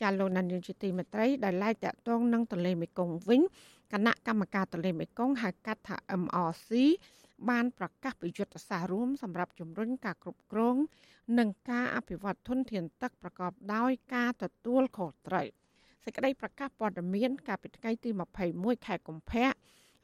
ចាលោកណានយើងជាទីមេត្រីដែលឡាយតាក់ទងនឹងទន្លេមេគង្គវិញគណៈកម្មការទន្លេមេគង្គហៅកាត់ថា MRC បានប្រកាសពីយុទ្ធសាស្ត្ររួមសម្រាប់ជំរុញការគ្រប់គ្រង និងការអភិវឌ្ឍធនធានទឹកប្រកបដោយការទទួលខុសត្រូវសេចក្តីប្រកាសព័ត៌មាន កាលពីថ្ងៃទី21ខែកុម្ភៈ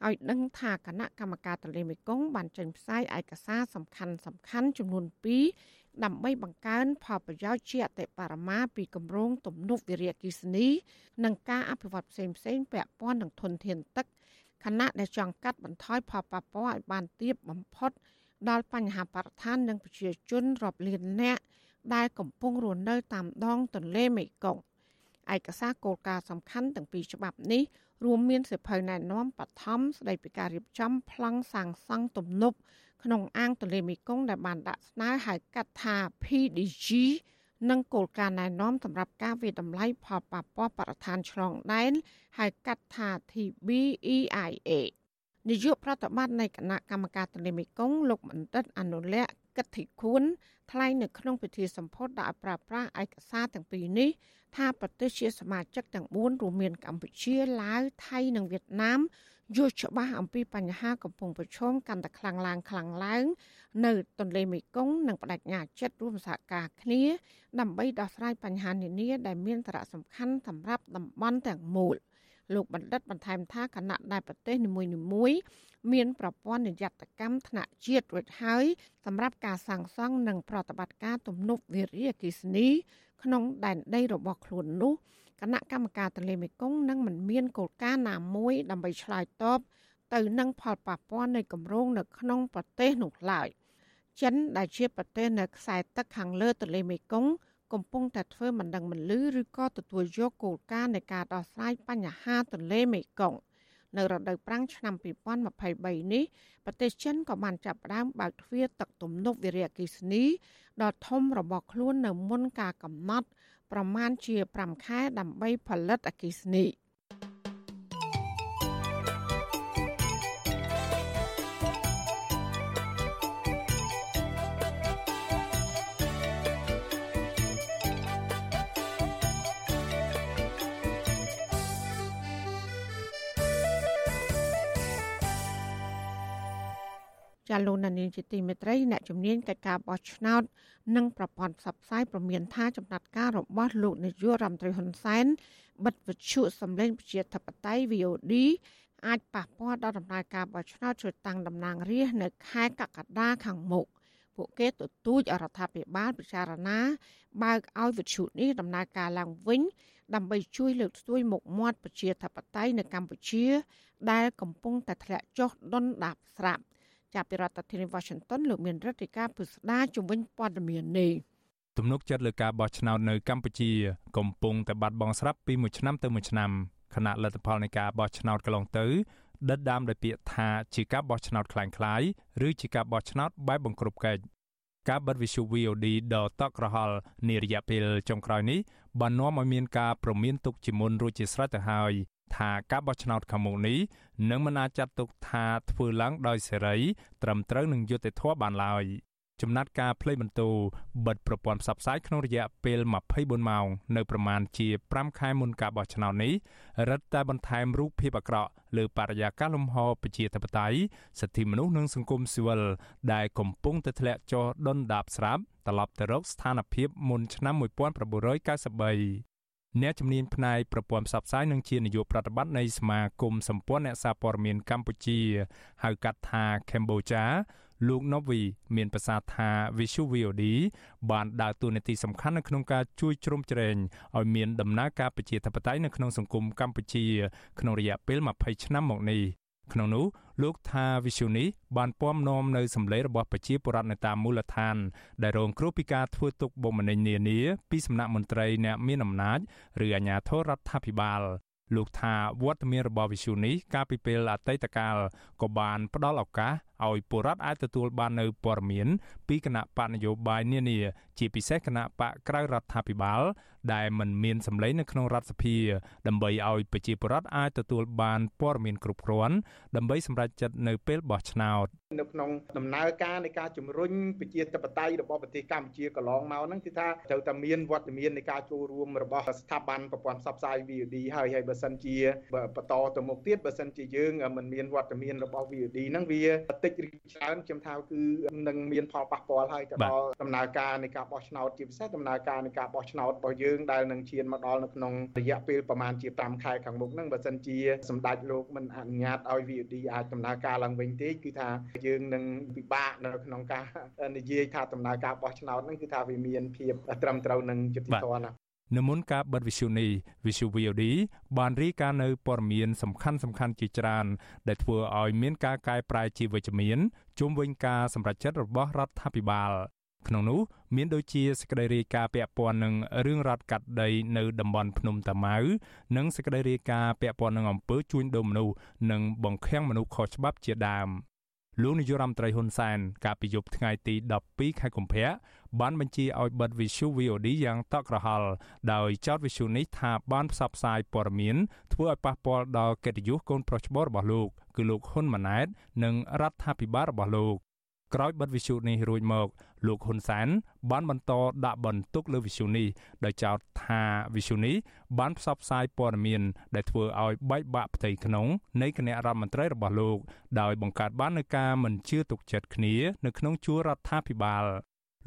ឲ្យដឹងថាគណៈកម្មការទន្លេមេគង្គបានចេញផ្សាយឯកសារសំខាន់សំខាន់ចំនួន2 ដើម្បីបង្កើនផលប្រយោជន៍ជាអតិបរមាពីគម្រោងទំនប់វារីអគ្គិសនីនិងការអភិវឌ្ឍផ្សេងៗពាក់ព័ន្ធនឹងធនធានទឹកខណៈដែលចង់កាត់បន្ថយផលប៉ះពាល់ឲ្យបានទាបបំផុតដល់បញ្ហាបរិស្ថាននិងប្រជាជនរាប់លាននាក់ដែលកំពុងរស់នៅតាមដងទន្លេមេគង្គឯកសារគោលការណ៍សំខាន់ទាំងពីរច្បាប់នេះរួមមានសិភៅណែនាំបឋមស្ដីពីការរៀបចំប្លង់សាងសង់ទំនប់ ក្នុងអាងទន្លេមេគង្គដែលបានដាក់ស្នើហៅកាត់ថា PDG និងគោលការណ៍ណែនាំសម្រាប់ការវិតម្លៃផលប៉ះពាល់បរិស្ថានឆ្លងដែនហៅកាត់ថា TBEIA នាយកប្រតិបត្តិនៃគណៈកម្មការទន្លេមេគង្គលោកបណ្ឌិតអនុលក្ខកិត្តិខួនថ្លែងនៅក្នុងពិធីសម្ពោធដាក់ប្រើប្រាស់ឯកសារទាំងពីរនេះថាប្រទេសជាសមាជិកទាំង4រួមមានកម្ពុជាឡាវថៃនិងវៀតណាម យល់ច្បាស់អំពីបញ្ហាកំពុងប្រឈមកាន់តែខ្លាំងឡើងខ្លាំងឡើង នៅទន្លេមេគង្គនិងបដិញ្ញាចិត្តរួមសហការគ្នា ដើម្បីដោះស្រាយបញ្ហានានាដែលមានសារៈសំខាន់សម្រាប់តំបន់ទាំងមូលលោកបណ្ឌិតបន្ថែមថាគណៈដែលប្រទេសនីមួយៗមានប្រព័ន្ធនិយត្តកម្មថ្នាក់ជាតិរួចហើយសម្រាប់ការសាងសង់និងប្រតិបត្តិការទំនប់វារីអគ្គិសនីក្នុងដែនដីរបស់ខ្លួននោះ គណៈកម្មការទន្លេមេគង្គនឹងមិនមានគោលការណ៍ណាមួយដើម្បីឆ្លើយតបទៅនឹងផលប៉ះពាល់នៃគម្រោងនៅក្នុងប្រទេសនោះឡើយចិនដែលជាប្រទេសនៅខ្សែទឹកខាងលើទន្លេមេគង្គកំពុងតែធ្វើមិនដឹងមិនលឺឬក៏ទទួលយកគោលការណ៍នៃការដោះស្រាយបញ្ហាទន្លេមេគង្គនៅរដូវប្រាំងឆ្នាំ2023នេះប្រទេសចិនក៏បានចាប់ផ្ដើមបើកទ្វារទឹកទំនប់វារីអគ្គិសនីដ៏ធំរបស់ខ្លួននៅមុនការកំណត់ ប្រមាណជា5ខែដើម្បីផលិតអគ្គិសនី។ ចាលោកនានីជាទីមេត្រីអ្នកជំនាញកិច្ចការបោះឆ្នោត និងប្រព័ន្ធផ្សព្វផ្សាយប្រមានថាចំណាត់ការរបស់លោកនាយករដ្ឋមន្ត្រីហ៊ុនសែនបិទវិទ្យុសម្លេងប្រជាធិបតេយ្យ VOD អាចប៉ះពាល់ដល់ដំណើរការបោះឆ្នោតជ្រើសតាំងតំណាងរាស្ត្រនៅខែកក្កដាខាងមុខពួកគេទទូចអរដ្ឋាភិបាលពិចារណា បើកឲ្យវិទ្យុនេះដំណើរការឡើងវិញ ដើម្បីជួយលើកស្ទួយមុខមាត់ប្រជាធិបតេយ្យនៅកម្ពុជា ដែលកំពុងតែធ្លាក់ចុះដុនដាបស្រាប់ ចាប់ពីរដ្ឋធានី Washington លោកមានរដ្ឋាភិការពុស្ដាជំវិញព័ត៌មាននេះទំនុកចិត្តលើការបោះឆ្នោតនៅកម្ពុជាកំពុងតែបាត់បង់ស្រាប់ពីមួយឆ្នាំទៅមួយឆ្នាំគណៈលទ្ធផលនៃការបោះឆ្នោតកន្លងទៅដិតដាមដោយពាក្យថាជាការបោះឆ្នោតคล้ายៗឬជាការបោះឆ្នោតបែបបង្ក្រប់កិច្ចការបិទវិទ្យុ VOD ដ៏តក់ក្រហល់នារយៈពេលចុងក្រោយនេះ បាននាំឲ្យមានការប្រមានទុកជាមុនរួចជាស្រេចទៅហើយថាការបោះឆ្នោតខាងមុខនេះនឹងមិនអាចចាត់ទុកថាធ្វើឡើងដោយសេរីត្រឹមត្រូវនឹងយុត្តិធម៌បានឡើយ ចំណាត់ការផ្លេបន្ទូបិទប្រព័ន្ធផ្សព្វផ្សាយក្នុងរយៈពេល24ម៉ោងនៅប្រមាណជា5ខែមុនការបោះឆ្នោតនេះរឹតតែបន្ថែមរូបភាពអាក្រក់លើបរិយាកាសលំហប្រជាធិបតេយ្យសិទ្ធិមនុស្សនិងសង្គមស៊ីវិលដែលកំពុងតែធ្លាក់ចុះដុនដាបស្រាប់ត្រឡប់ទៅរកស្ថានភាពមុនឆ្នាំ1993អ្នកជំនាញផ្នែកប្រព័ន្ធផ្សព្វផ្សាយនិងជានាយកប្រតិបត្តិនៃសមាគមសម្ព័ន្ធអ្នកសារព័ត៌មានកម្ពុជា ហៅកាត់ថា Cambodia លោក Novi មានប្រសាសន៍ថា Visual VOD បានដើរតួនាទីសំខាន់នៅក្នុងការជួយជ្រោមជ្រែងឲ្យមានដំណើរការប្រជាធិបតេយ្យនៅក្នុងសង្គមកម្ពុជា ក្នុងរយៈពេល20ឆ្នាំមកនេះក្នុងនោះលោកថាវិសុនេះបានពំនាំនៅសម្លេងរបស់ប្រជាពលរដ្ឋនៅតាមមូលដ្ឋាន ដែលរងគ្រោះពីការធ្វើទុកបុកម្នេញនានាពីសំណាក់មន្ត្រីអ្នកមានអំណាចឬអាជ្ញាធររដ្ឋាភិបាល លោកថាវត្តមានរបស់វិសុនេះកាលពីពេលអតីតកាលក៏បានផ្ដល់ឱកាសឲ្យពលរដ្ឋអាចទទួលបាននៅព័ត៌មានពីគណៈបកនយោបាយនានាជាពិសេសគណៈបកក្រៅរដ្ឋាភិបាល ដែលមិនមានសម្លេងនៅក្នុងរដ្ឋសភា ដើម្បីឲ្យប្រជាពលរដ្ឋអាចទទួលបានព័ត៌មានគ្រប់គ្រាន់ដើម្បីសម្រេចចិត្តនៅពេលបោះឆ្នោតនៅក្នុងដំណើរការនៃការជំរុញប្រជាធិបតេយ្យរបស់ប្រទេសកម្ពុជាកន្លងមកហ្នឹងគឺថាត្រូវតែមានវត្តមាននៃការចូលរួមរបស់ស្ថាប័នប្រព័ន្ធផ្សព្វផ្សាយ VOD ហើយហើយបើសិនជាបន្តទៅមុខទៀតបើសិនជាយើងមិនមានវត្តមានរបស់ VOD ហ្នឹងវាតិចឬច្រើនខ្ញុំថាគឺនឹងមានផលប៉ះពាល់ហើយទៅដល់ដំណើរការនៃការបោះឆ្នោតជាពិសេសដំណើរការនៃការបោះឆ្នោតរបស់យើងដែលនឹងឈានមកដល់នៅក្នុងរយៈពេលប្រហែលជា5ខែខាងមុខហ្នឹងបើសិនជាសម្ដេចលោកមិនអនុញ្ញាតឲ្យ VOD អាចដំណើរការឡើងវិញទេគឺថាយើងនឹងពិបាកនៅក្នុងការនិយាយថាដំណើរការបោះឆ្នោតហ្នឹងគឺថាវាមានភាពត្រឹមត្រូវនឹងយុត្តិធម៌ណានៅមុនការបិទវិសុនេះវិសុ VOD បានរីកានៅព័ត៌មានសំខាន់សំខាន់ជាច្រើន ដែលធ្វើឲ្យមានការកែប្រែជាវិជ្ជមានជុំវិញការសម្រេចចិត្តរបស់រដ្ឋាភិបាល ក្នុងនោះមានដូចជាសេចក្តីរាយការណ៍ពាក់ព័ន្ធនឹងរឿងរ៉ាត់កាត់ដីនៅតំបន់ភ្នំតាម៉ៅនិងសេចក្តីរាយការណ៍ពាក់ព័ន្ធនឹងអំពើជួញដូរមនុស្សនិងបង្ខាំងមនុស្សខុសច្បាប់ជាដើមលោកនាយរដ្ឋមន្ត្រីហ៊ុនសែនកាលពីយប់ថ្ងៃទី12ខែកុម្ភៈបានបញ្ជាឲ្យបិទ Visu VOD យ៉ាងតក់ក្រហល់ដោយចោទ Visu នេះថាបានផ្សព្វផ្សាយព័ត៌មានធ្វើឲ្យប៉ះពាល់ដល់កិត្តិយសកូនប្រុសច្បងរបស់លោកគឺលោកហ៊ុនម៉ាណែតនិងរដ្ឋាភិបាលរបស់លោក ក្រោយបិទវិទ្យុនេះរួចមកលោកហ៊ុនសែនបានបន្តដាក់បន្ទុកលើវិទ្យុនេះដោយចោទថាវិទ្យុនេះបានផ្សព្វផ្សាយព័ត៌មាន ដែលធ្វើឲ្យបែកបាក់ផ្ទៃក្នុងនៃគណៈរដ្ឋមន្ត្រីរបស់លោក ដោយបង្កើតបាននូវការមិនជឿទុកចិត្តគ្នានៅក្នុងជួររដ្ឋាភិបាល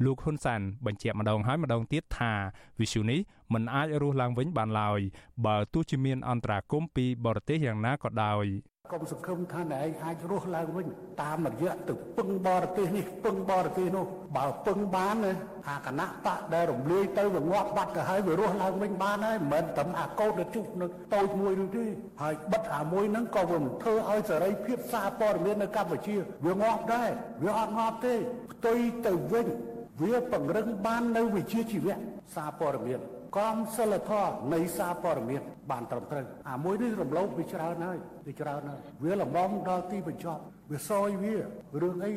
លោកហ៊ុនសែនបញ្ជាក់ម្ដងហើយម្ដងទៀតថាវិសុនេះមិនអាចរស់ឡើងវិញបានឡើយបើទោះជាមានអន្តរាគមពីបរទេសយ៉ាងណាក៏ដោយ កុំសង្ឃឹមថាអ្នកឯងអាចរស់ឡើងវិញតាមរយៈទៅពឹងបរទេសនេះពឹងបរទេសនោះបើពឹងបានអាគណៈបកដែលរំលាយទៅវាងាប់បាត់ទៅហើយវារស់ឡើងវិញបានហើយមិនមែនតែអាកោតទៅជុះនៅតូចមួយនោះទេហើយបិទអាមួយហ្នឹងក៏វាមិនធ្វើឲ្យសេរីភាពសារព័ត៌មាននៅកម្ពុជាវាងាប់ដែរវាអត់ងាប់ទេផ្ទុយទៅវិញវាពង្រឹងបាននៅវិជ្ជាជីវៈសារព័ត៌មាន ក្រមសិលធម៌នៃសារព័ត៌មានបានត្រឹមត្រូវអាមួយនេះរំលោភវាច្រើនហើយវាច្រើនហើយវាលំមដល់ទីបញ្ចប់វាសយវារឿងអី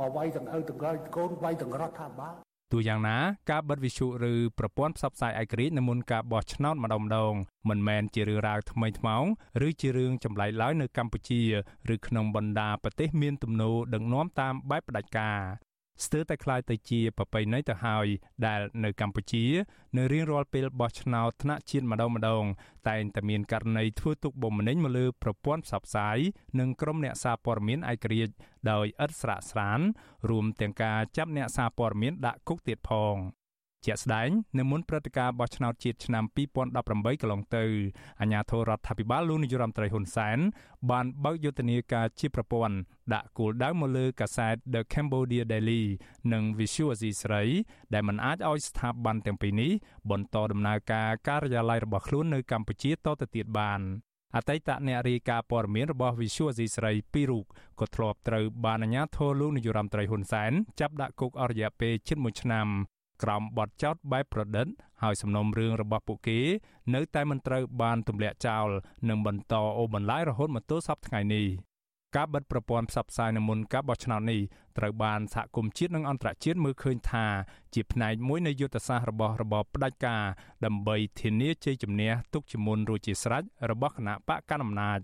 មកវាយទាំងឪទាំងកូនកូនវាយទាំងរដ្ឋាភិបាលទោះយ៉ាងណាការបិទវិទ្យុឬប្រព័ន្ធផ្សព្វផ្សាយឯករាជ្យនៅមុនការបោះឆ្នោតម្ដងម្ដងមិនមែនជារឿងរ៉ាវថ្មីថ្មោងឬជារឿងចម្លែកឡើយនៅកម្ពុជា ឬក្នុងបណ្ដាប្រទេសមានទំនោរដឹកនាំតាមបែបផ្ដាច់ការ ស្ទើរតែคล้ายទៅជាប្រពៃណីទៅហើយដែលនៅកម្ពុជា នៅរៀងរាល់ពេលបោះឆ្នោតថ្នាក់ជាតិម្ដងម្ដងតែងតែមានករណីធ្វើទុកបុកម្នេញមកលើប្រព័ន្ធផ្សព្វផ្សាយនិងក្រុមអ្នកសារព័ត៌មានឯករាជ្យដោយឥតស្រាកស្រានរួមទាំងការចាប់អ្នកសារព័ត៌មានដាក់គុកទៀតផង ជាក់ស្ដែងនៅមុនព្រឹត្តិការណ៍បោះឆ្នោតជាតិឆ្នាំ2018កន្លងទៅអាជ្ញាធររដ្ឋាភិបាលលោកនាយរដ្ឋមន្ត្រីហ៊ុនសែនបានបើកយុទ្ធនាការជាប្រព័ន្ធដាក់គោលដៅមកលើកាសែត The Cambodia Daily និង Visual Asia ស្រីដែលមិនអាចឲ្យស្ថាប័នទាំងពីរនេះបន្តដំណើរការការិយាល័យរបស់ខ្លួននៅកម្ពុជាតទៅទៀតបានអតីតអ្នករាយការណ៍ព័ត៌មានរបស់ Visual Asia ស្រីពីររូបក៏ធ្លាប់ត្រូវបានអាជ្ញាធរលោកនាយរដ្ឋមន្ត្រីហ៊ុនសែនចាប់ដាក់គុកអស់រយៈពេលជិត1ឆ្នាំ ក្រោមបទចោទបែបប្រឌិត ហើយសំណុំរឿងរបស់ពួកគេ នៅតែមិនត្រូវបានទម្លាក់ចោលនិងបន្តអូសបន្លាយរហូតមកទល់សប្តាហ៍នេះការបិទប្រព័ន្ធផ្សព្វផ្សាយនៅមុនការបោះឆ្នោតនេះត្រូវបានសហគមន៍ជាតិនិងអន្តរជាតិមើលឃើញថាជាផ្នែកមួយនៃយុទ្ធសាស្ត្ររបស់របបផ្ដាច់ការដើម្បីធានាជ័យជំនះទុកជាមុនរួចជាស្រេចរបស់គណៈបកកណ្ដាលអំណាច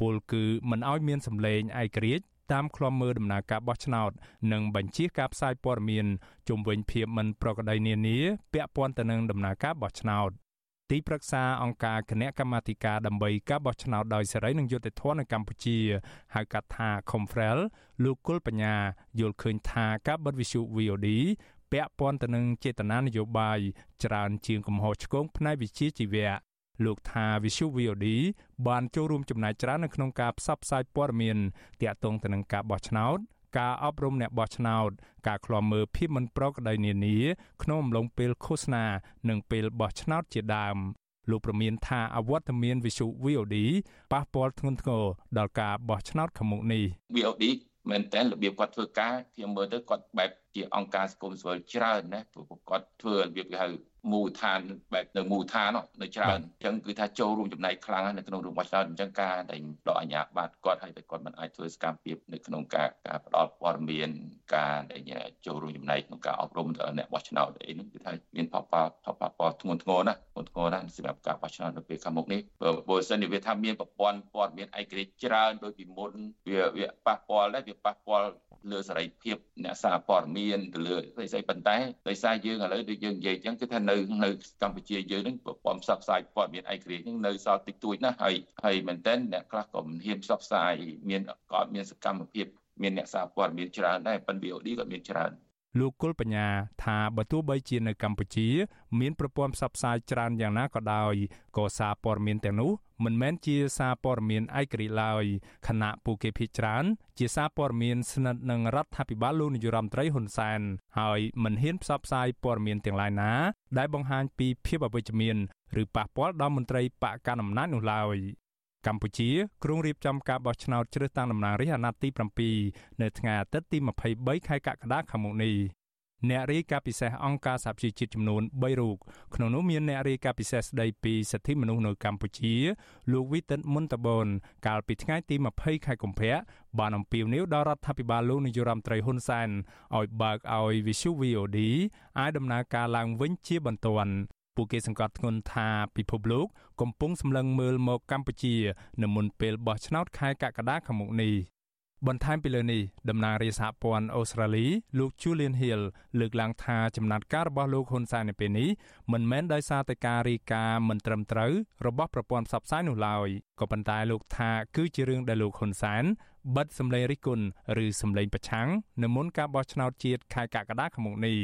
ពលគឺមិនឲ្យមានសម្លេងឯករាជ្យ តាមឃ្លាំមើលដំណើរការបោះឆ្នោត និងបញ្ជាការផ្សាយព័ត៌មានជុំវិញភាពមិនប្រក្រតីនានាពាក់ព័ន្ធទៅនឹងដំណើរការបោះឆ្នោតទីប្រឹក្សាអង្គការគណៈកម្មាធិការដើម្បីការបោះឆ្នោតដោយសេរីនិងយុត្តិធម៌នៅកម្ពុជាហៅកាត់ថា Confrel លោកគុលបញ្ញាយល់ឃើញថាការបិទវិទ្យុ VOD ពាក់ព័ន្ធទៅនឹងចេតនានយោបាយច្រើនជាងកំហុសឆ្គងផ្នែកវិជ្ជាជីវៈ លោកថាវិសុ VOD បានចូលរួមចំណែកច្រើននៅក្នុងការផ្សព្វផ្សាយព័ត៌មានទាក់ទងទៅនឹងការបោះឆ្នោតការអប់រំអ្នកបោះឆ្នោតការឃ្លាំមើលភាពមិនប្រក្រតីនានាក្នុងអំឡុងពេលឃោសនានិងពេលបោះឆ្នោតជាដើមលោកប្រមានថាអវត្តមានវិសុ VOD ប៉ះពាល់ធ្ងន់ធ្ងរដល់ការបោះឆ្នោតខាងមុខនេះ VOD មែនតើរបៀបគាត់ធ្វើការខ្ញុំមើលទៅគាត់បែបជាអង្គការសង្គមស៊ីវិលច្រើនណាព្រោះគាត់ធ្វើរបៀបគេហៅ មូលដ្ឋានបែបនៅមូលដ្ឋាននៅច្រើនអញ្ចឹងគឺថាចូលរួមចំណែកខ្លាំងនៅក្នុងរឿងរបស់ច្រើនអញ្ចឹងការដែលដកអាជ្ញាប័ត្រគាត់ឲ្យតែគាត់មិនអាចធ្វើសកម្មភាពនៅក្នុងការការផ្ដល់ព័ត៌មានការដែលចូលរួមចំណែកក្នុងការអប់រំដល់អ្នកបោះឆ្នោតអីហ្នឹងគឺថាមានផលប៉ះផលប៉ះពាល់ធ្ងន់ធ្ងរណាស់ធ្ងន់ធ្ងរណាស់សម្រាប់ការបោះឆ្នោតនៅពេលខាងមុខនេះបើសិនជាវាថាមានប្រព័ន្ធព័ត៌មានឯករាជ្យច្រើនដោយពីមុនវាវាប៉ះពាល់ដែរវាប៉ះពាល់លើសេរីភាពអ្នកសារព័ត៌មានទៅលើស្អីស្អីប៉ុន្តែដោយសារយើងឥឡូវដូចយើងនិយាយអញ្ចឹងគឺថានៅនៅកម្ពុជាយើងនឹងប្រព័ន្ធផ្សព្វផ្សាយព័ត៌មានឯករាជ្យនឹងនៅសល់តិចតួចណាស់ហើយហើយមែនតើអ្នកខ្លះក៏មិនហ៊ានផ្សព្វផ្សាយមានក៏មានសកម្មភាពមានអ្នកសារព័ត៌មានច្រើនដែរប៉ុន្តែ VOD ក៏មានច្រើន លោកគុលបញ្ញាថាបើទោះបីជានៅកម្ពុជា មានប្រព័ន្ធផ្សព្វផ្សាយច្រើនយ៉ាងណាក៏ដោយក៏សារព័ត៌មានទាំងនោះមិនមែនជាសារព័ត៌មានឯករាជ្យឡើយខណៈពួកគេភាគច្រើន ជាសារព័ត៌មានស្និទ្ធនឹងរដ្ឋាភិបាលលោកនាយរដ្ឋមន្ត្រីហ៊ុនសែនហើយមិនហ៊ានផ្សព្វផ្សាយព័ត៌មានទាំងឡាយណា ដែលបង្ហាញពីភាពអវិជ្ជមានឬប៉ះពាល់ដល់មន្ត្រីបកកណ្ដាលអំណាចនោះឡើយ កម្ពុជាក្រុងរៀបចំការបោះឆ្នោតជ្រើសតាំងតំណាងរាស្ត្រអាណត្តិទី7នៅថ្ងៃអាទិត្យទី23ខែកក្កដាខាងមុខនេះអ្នករាយការណ៍ពិសេសអង្គការសហប្រជាជាតិចំនួន3រូបក្នុងនោះមានអ្នករាយការណ៍ពិសេសស្ដីពីសិទ្ធិមនុស្សនៅកម្ពុជាលោកវីតិនមុនតបនកាលពីថ្ងៃទី20ខែកុម្ភៈបានអំពាវនាវដល់រដ្ឋាភិបាលលោកនាយរដ្ឋមន្ត្រីហ៊ុនសែនឲ្យបើកឲ្យ Visu VOD អាចដំណើរការឡើងវិញជាបន្ទាន់ ពួកគេសង្កត់ធ្ងន់ថាពិភពលោកកំពុងសម្លឹងមើលមកកម្ពុជានៅមុនពេលបោះឆ្នោតខែកក្កដាខាងមុខនេះបន្ថែមពីលើនេះតំណាងរាជសហព័ន្ធអូស្ត្រាលីលោក Julian Hill លើកឡើងថាចំណាត់ការរបស់លោកហ៊ុនសែននៅពេលនេះមិនមែនដោយសារតែការរីកាមិនត្រឹមត្រូវរបស់ប្រព័ន្ធផ្សព្វផ្សាយនោះឡើយក៏ប៉ុន្តែលោកថាគឺជារឿងដែលលោកហ៊ុនសែនបិទសម្លេងរិះគន់ឬសម្លេងប្រឆាំងនៅមុនការបោះឆ្នោតជាតិខែកក្កដាខាងមុខនេះ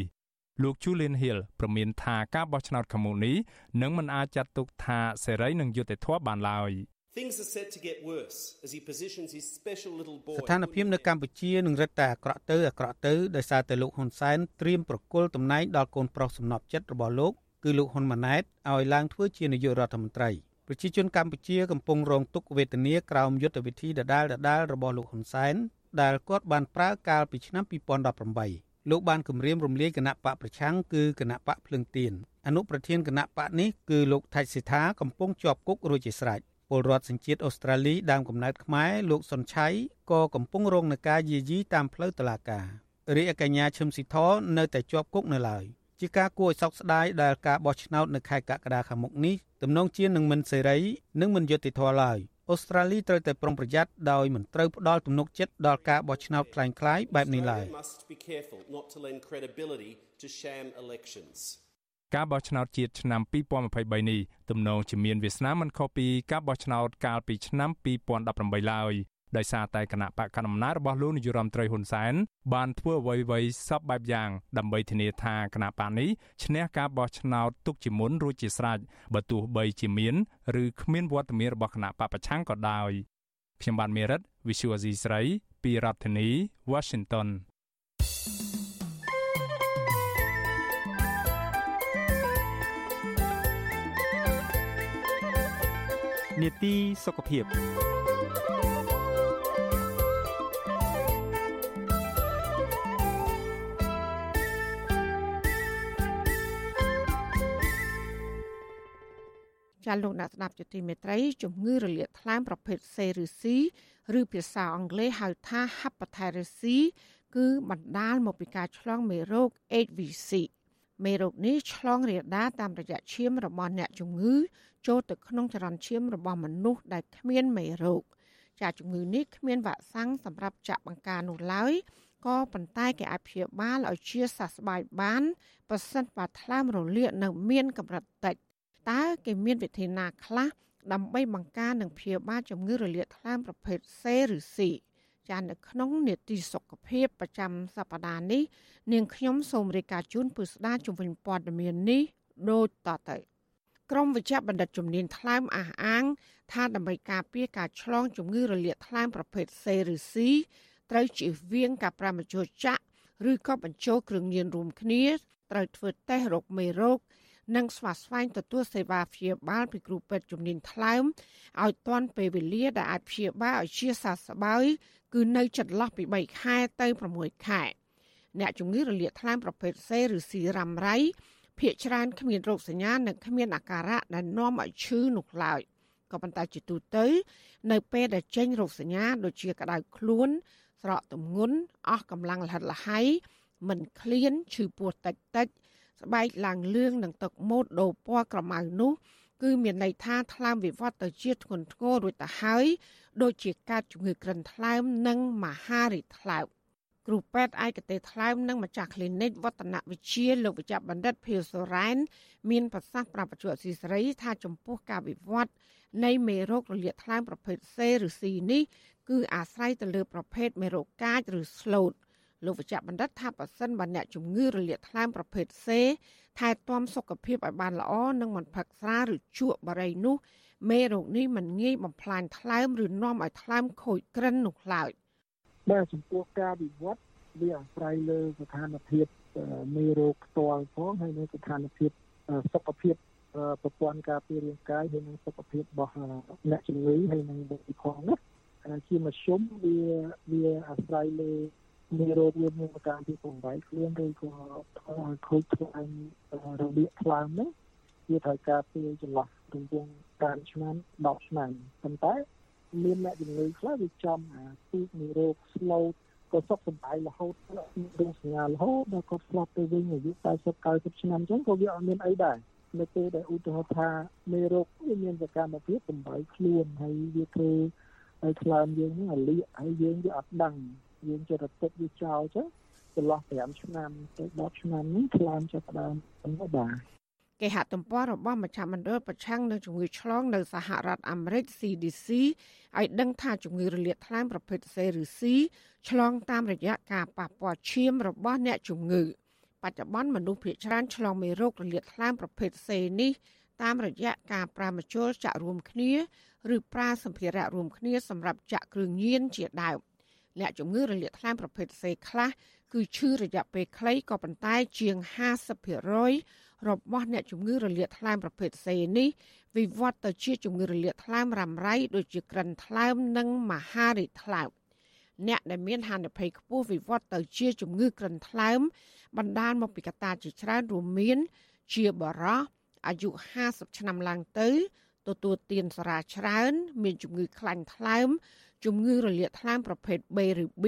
លោក Julian Hill ប្រមានថាការបោះឆ្នោតខាងមុខនេះនឹងមិនអាចចាត់ទុកថាសេរីនិងយុត្តិធម៌បានឡើយ Things are set to get worse as he positions his special little boy ស្ថានភាពនៅកម្ពុជានឹងរឹតតែអាក្រក់ទៅអាក្រក់ទៅដោយសារតែលោកហ៊ុនសែនត្រៀមប្រគល់តំណែងដល់កូនប្រុសសំណប់ចិត្តរបស់លោកគឺលោកហ៊ុនម៉ាណែតឲ្យឡើងធ្វើជានាយករដ្ឋមន្ត្រីប្រជាជនកម្ពុជាកំពុងរងទុក្ខវេទនាក្រោមយុទ្ធវិធីដដាលដដាលរបស់លោកហ៊ុនសែនដែលគាត់បានប្រើកាលពីឆ្នាំ2018 លោកបានគម្រាមរំលាយគណៈបកប្រឆាំងគឺគណៈបកភ្លឹងទៀនអនុប្រធានគណៈបកនេះគឺលោកថៃសិដ្ឋាកំពុងជាប់គុករួចជាស្រេចពលរដ្ឋសញ្ជាតិអូស្ត្រាលីដើមកំណើតខ្មែរលោកសុនឆៃក៏កំពុងរងនឹងការយាយីតាមផ្លូវតុលាការរាជកញ្ញាឈឹមស៊ីធនៅតែជាប់គុកនៅឡើយជាការគួរឲ្យសោកស្ដាយដែលការបោះឆ្នោតនៅខែកក្កដាខាងមុខនេះទំនងជានឹងមិនសេរីនិងមិនយុត្តិធម៌ឡើយ អូស្ត្រាលីត្រូវតែប្រុងប្រយ័ត្នដោយមិនត្រូវផ្ដល់ទំនុកចិត្តដល់ការបោះឆ្នោតคล้ายៗបែបនេះឡើយការបោះឆ្នោតជាតិឆ្នាំ2023នេះទំនងជាមានវាសនាមិនខុសពីការបោះឆ្នោតកាលពីឆ្នាំ2018ឡើយ ដោយសារតែគណៈបកកណ្ដាលអំណាចរបស់លោកនាយរដ្ឋមន្ត្រីហ៊ុនសែនបានធ្វើអ្វីៗសពបែបយ៉ាងដើម្បីធានាថាគណៈបកនេះឈ្នះការបោះឆ្នោតទុកជាមុនរួចជាស្រេចបើទោះបីជាមានឬគ្មានវត្តមានរបស់គណៈបកប្រឆាំងក៏ដោយខ្ញុំបានមេរិត Visual Asia ស្រីពីរដ្ឋធានី Washington នេតិសុខភាព ចាលោកអ្នកស្ដាប់ជាទីមេត្រីជំងឺរលាកថ្លើមប្រភេទ C ឬ C ឬភាសាអង់គ្លេសហៅថា Hepatitis C គឺបណ្ដាលមកពីការឆ្លងមេរោគ HVC មេរោគនេះឆ្លងរាលដាលតាមរយៈឈាមរបស់អ្នកជំងឺចូលទៅក្នុងចរន្តឈាមរបស់មនុស្សដែលគ្មានមេរោគចាជំងឺនេះគ្មានវ៉ាក់សាំងសម្រាប់ចាក់បង្ការនោះឡើយក៏ប៉ុន្តែគេអាចព្យាបាលឲ្យជាសះស្បើយបានប្រសិនបើថ្លើមរលាកនៅមានកម្រិតតិច តើគេមានវិធីណាខ្លះដើម្បីបង្ការនិងព្យាបាលជំងឺរលាកថ្លើមប្រភេទ C ឬ C ចានៅក្នុងនេតិសុខភាពប្រចាំសប្តាហ៍នេះនាងខ្ញុំសូមរាយការណ៍ជូនពិស្ដាជំវិញព័ត៌មាននេះដូចតទៅក្រមវិជ្ជបណ្ឌិតជំនាញថ្លើមអះអាង ថាដើម្បីការពារការឆ្លងជំងឺរលាកថ្លើមប្រភេទ C ឬ C ត្រូវជៀសវាងការប្រាមញ្ជោចាក់ឬក៏បញ្ចូលគ្រឿងញៀនរួមគ្នាត្រូវធ្វើតេស្តរោគមេរោគ និងស្វាស្វែងទទួលសេវាព្យាបាលពីគ្រូពេទ្យជំនាញថ្លើមឲ្យទាន់ពេលវេលាដែលអាចព្យាបាលឲ្យជាសះស្បើយគឺនៅចន្លោះពី3ខែទៅ6ខែអ្នកជំងឺរលាកថ្លើមប្រភេទ C ឬ C រ៉ាំរ៉ៃភាគច្រើនគ្មានរោគសញ្ញានិងគ្មានអាការៈដែលនាំឲ្យឈឺនោះឡើយក៏ប៉ុន្តែជាទូទៅ នៅពេលដែលចេញរោគសញ្ញាដូចជាក្តៅខ្លួន ស្រកទម្ងន់អស់កម្លាំងលហិតលហៃមិនឃ្លានឈឺពោះតិចតិច ស្បែកឡើងលឿងនិងទឹកមូតដូរពណ៌ក្រមៅនោះគឺមានន័យថាថ្លើមវិវត្តទៅជាធ្ងន់ធ្ងររួចទៅហើយដូចជាកើតជំងឺក្រិនថ្លើមនិងមហារីកថ្លើមគ្រូពេទ្យឯកទេសថ្លើមនិងម្ចាស់ clinic វឌ្ឍនវិទ្យាលោកវិជ្ជបណ្ឌិតភីវសូរ៉ែនមានប្រសាសន៍ប្រាប់បច្ចុប្បន្នស៊ីសេរីថាចំពោះការវិវត្តនៃមេរោគរលាកថ្លើមប្រភេទ C ឬ C នេះគឺអាស្រ័យទៅលើប្រភេទមេរោគកាចឬ slot លោកវេជ្ជបណ្ឌិតថាប៉ះសិនបើអ្នកជំងឺរលាកថ្លើមប្រភេទ C ថែទាំសុខភាពឲ្យបានល្អនិងមិនផឹកស្រាឬជក់បារីនោះមេរោគនេះមិនងាយបំផ្លាញថ្លើមឬនាំឲ្យថ្លើមខូចក្រិននោះឡើយបាទចំពោះការវិវត្តវាអាស្រ័យលើស្ថានភាពមេរោគផ្ទាល់ផងហើយនៅស្ថានភាពសុខភាពប្រព័ន្ធការពាររាងកាយហើយនិងសុខភាពរបស់អ្នកជំងឺហើយនិងបុគ្គលផងណាជាមធ្យមវាវាអាស្រ័យលើ មានរោគវាមានប្រការពីពងវាយខ្លួនឬក៏ធ្វើឲ្យខូចខ្លាំងរបៀបខ្លាំងហ្នឹងវាត្រូវការពេលចន្លោះរង្វង់5ឆ្នាំ10ឆ្នាំប៉ុន្តែមានអ្នកជំងឺខ្លះវាចំអាទីមានរោគ slow ក៏សុខសប្បាយរហូតមានរោគសញ្ញារហូតដល់គាត់ស្លាប់ទៅវិញអាយុ40 90ឆ្នាំអញ្ចឹងក៏វាអត់មានអីដែរនៅពេលដែលឧទាហរណ៍ថាមេរោគវាមានសកម្មភាពបំបីខ្លួនហើយវាធ្វើឲ្យខ្លាំងយើងហ្នឹងអាលៀកហើយយើងវាអត់ដឹង យើងចេះតែទុកវាចោលចឹងចន្លោះ5ឆ្នាំទៅ10ឆ្នាំនេះខ្លាំងចាប់ដើមទៅបាទគេហទំព័ររបស់មជ្ឈមណ្ឌលប្រឆាំងនឹងជំងឺឆ្លងនៅសហរដ្ឋអាមេរិក CDC ឲ្យដឹងថាជំងឺរលាកថ្លើមប្រភេទ C ឬ C ឆ្លងតាមរយៈការប៉ះពាល់ឈាមរបស់អ្នកជំងឺបច្ចុប្បន្នមនុស្សភាគច្រើនឆ្លងមេរោគរលាកថ្លើមប្រភេទសេនេះតាមរយៈការប្រើមជុលចាក់រួមគ្នា ឬប្រើសម្ភារៈរួមគ្នាសម្រាប់ចាក់គ្រឿងញៀនជាដើម អ្នកជំងឺរលាកថ្លើមប្រភេទសេខ្លះគឺឈឺរយៈពេលខ្លីក៏ប៉ុន្តែជាង50%របស់អ្នកជំងឺរលាកថ្លើមប្រភេទសេនេះវិវត្តទៅជាជំងឺរលាកថ្លើមរ៉ាំរ៉ៃដូចជាក្រិនថ្លើមនិងមហារីកថ្លើមអ្នកដែលមានហានិភ័យខ្ពស់វិវត្តទៅជាជំងឺក្រិនថ្លើមបណ្ដាលមកពីកត្តាជាច្រើនរួមមាន ជាបរោះអាយុ50ឆ្នាំឡើងទៅទទួលទានសារ៉ាច្រើន មានជំងឺខ្លាញ់ថ្លើម ជំងឺរលាកថ្លើមប្រភេទ B ឬ B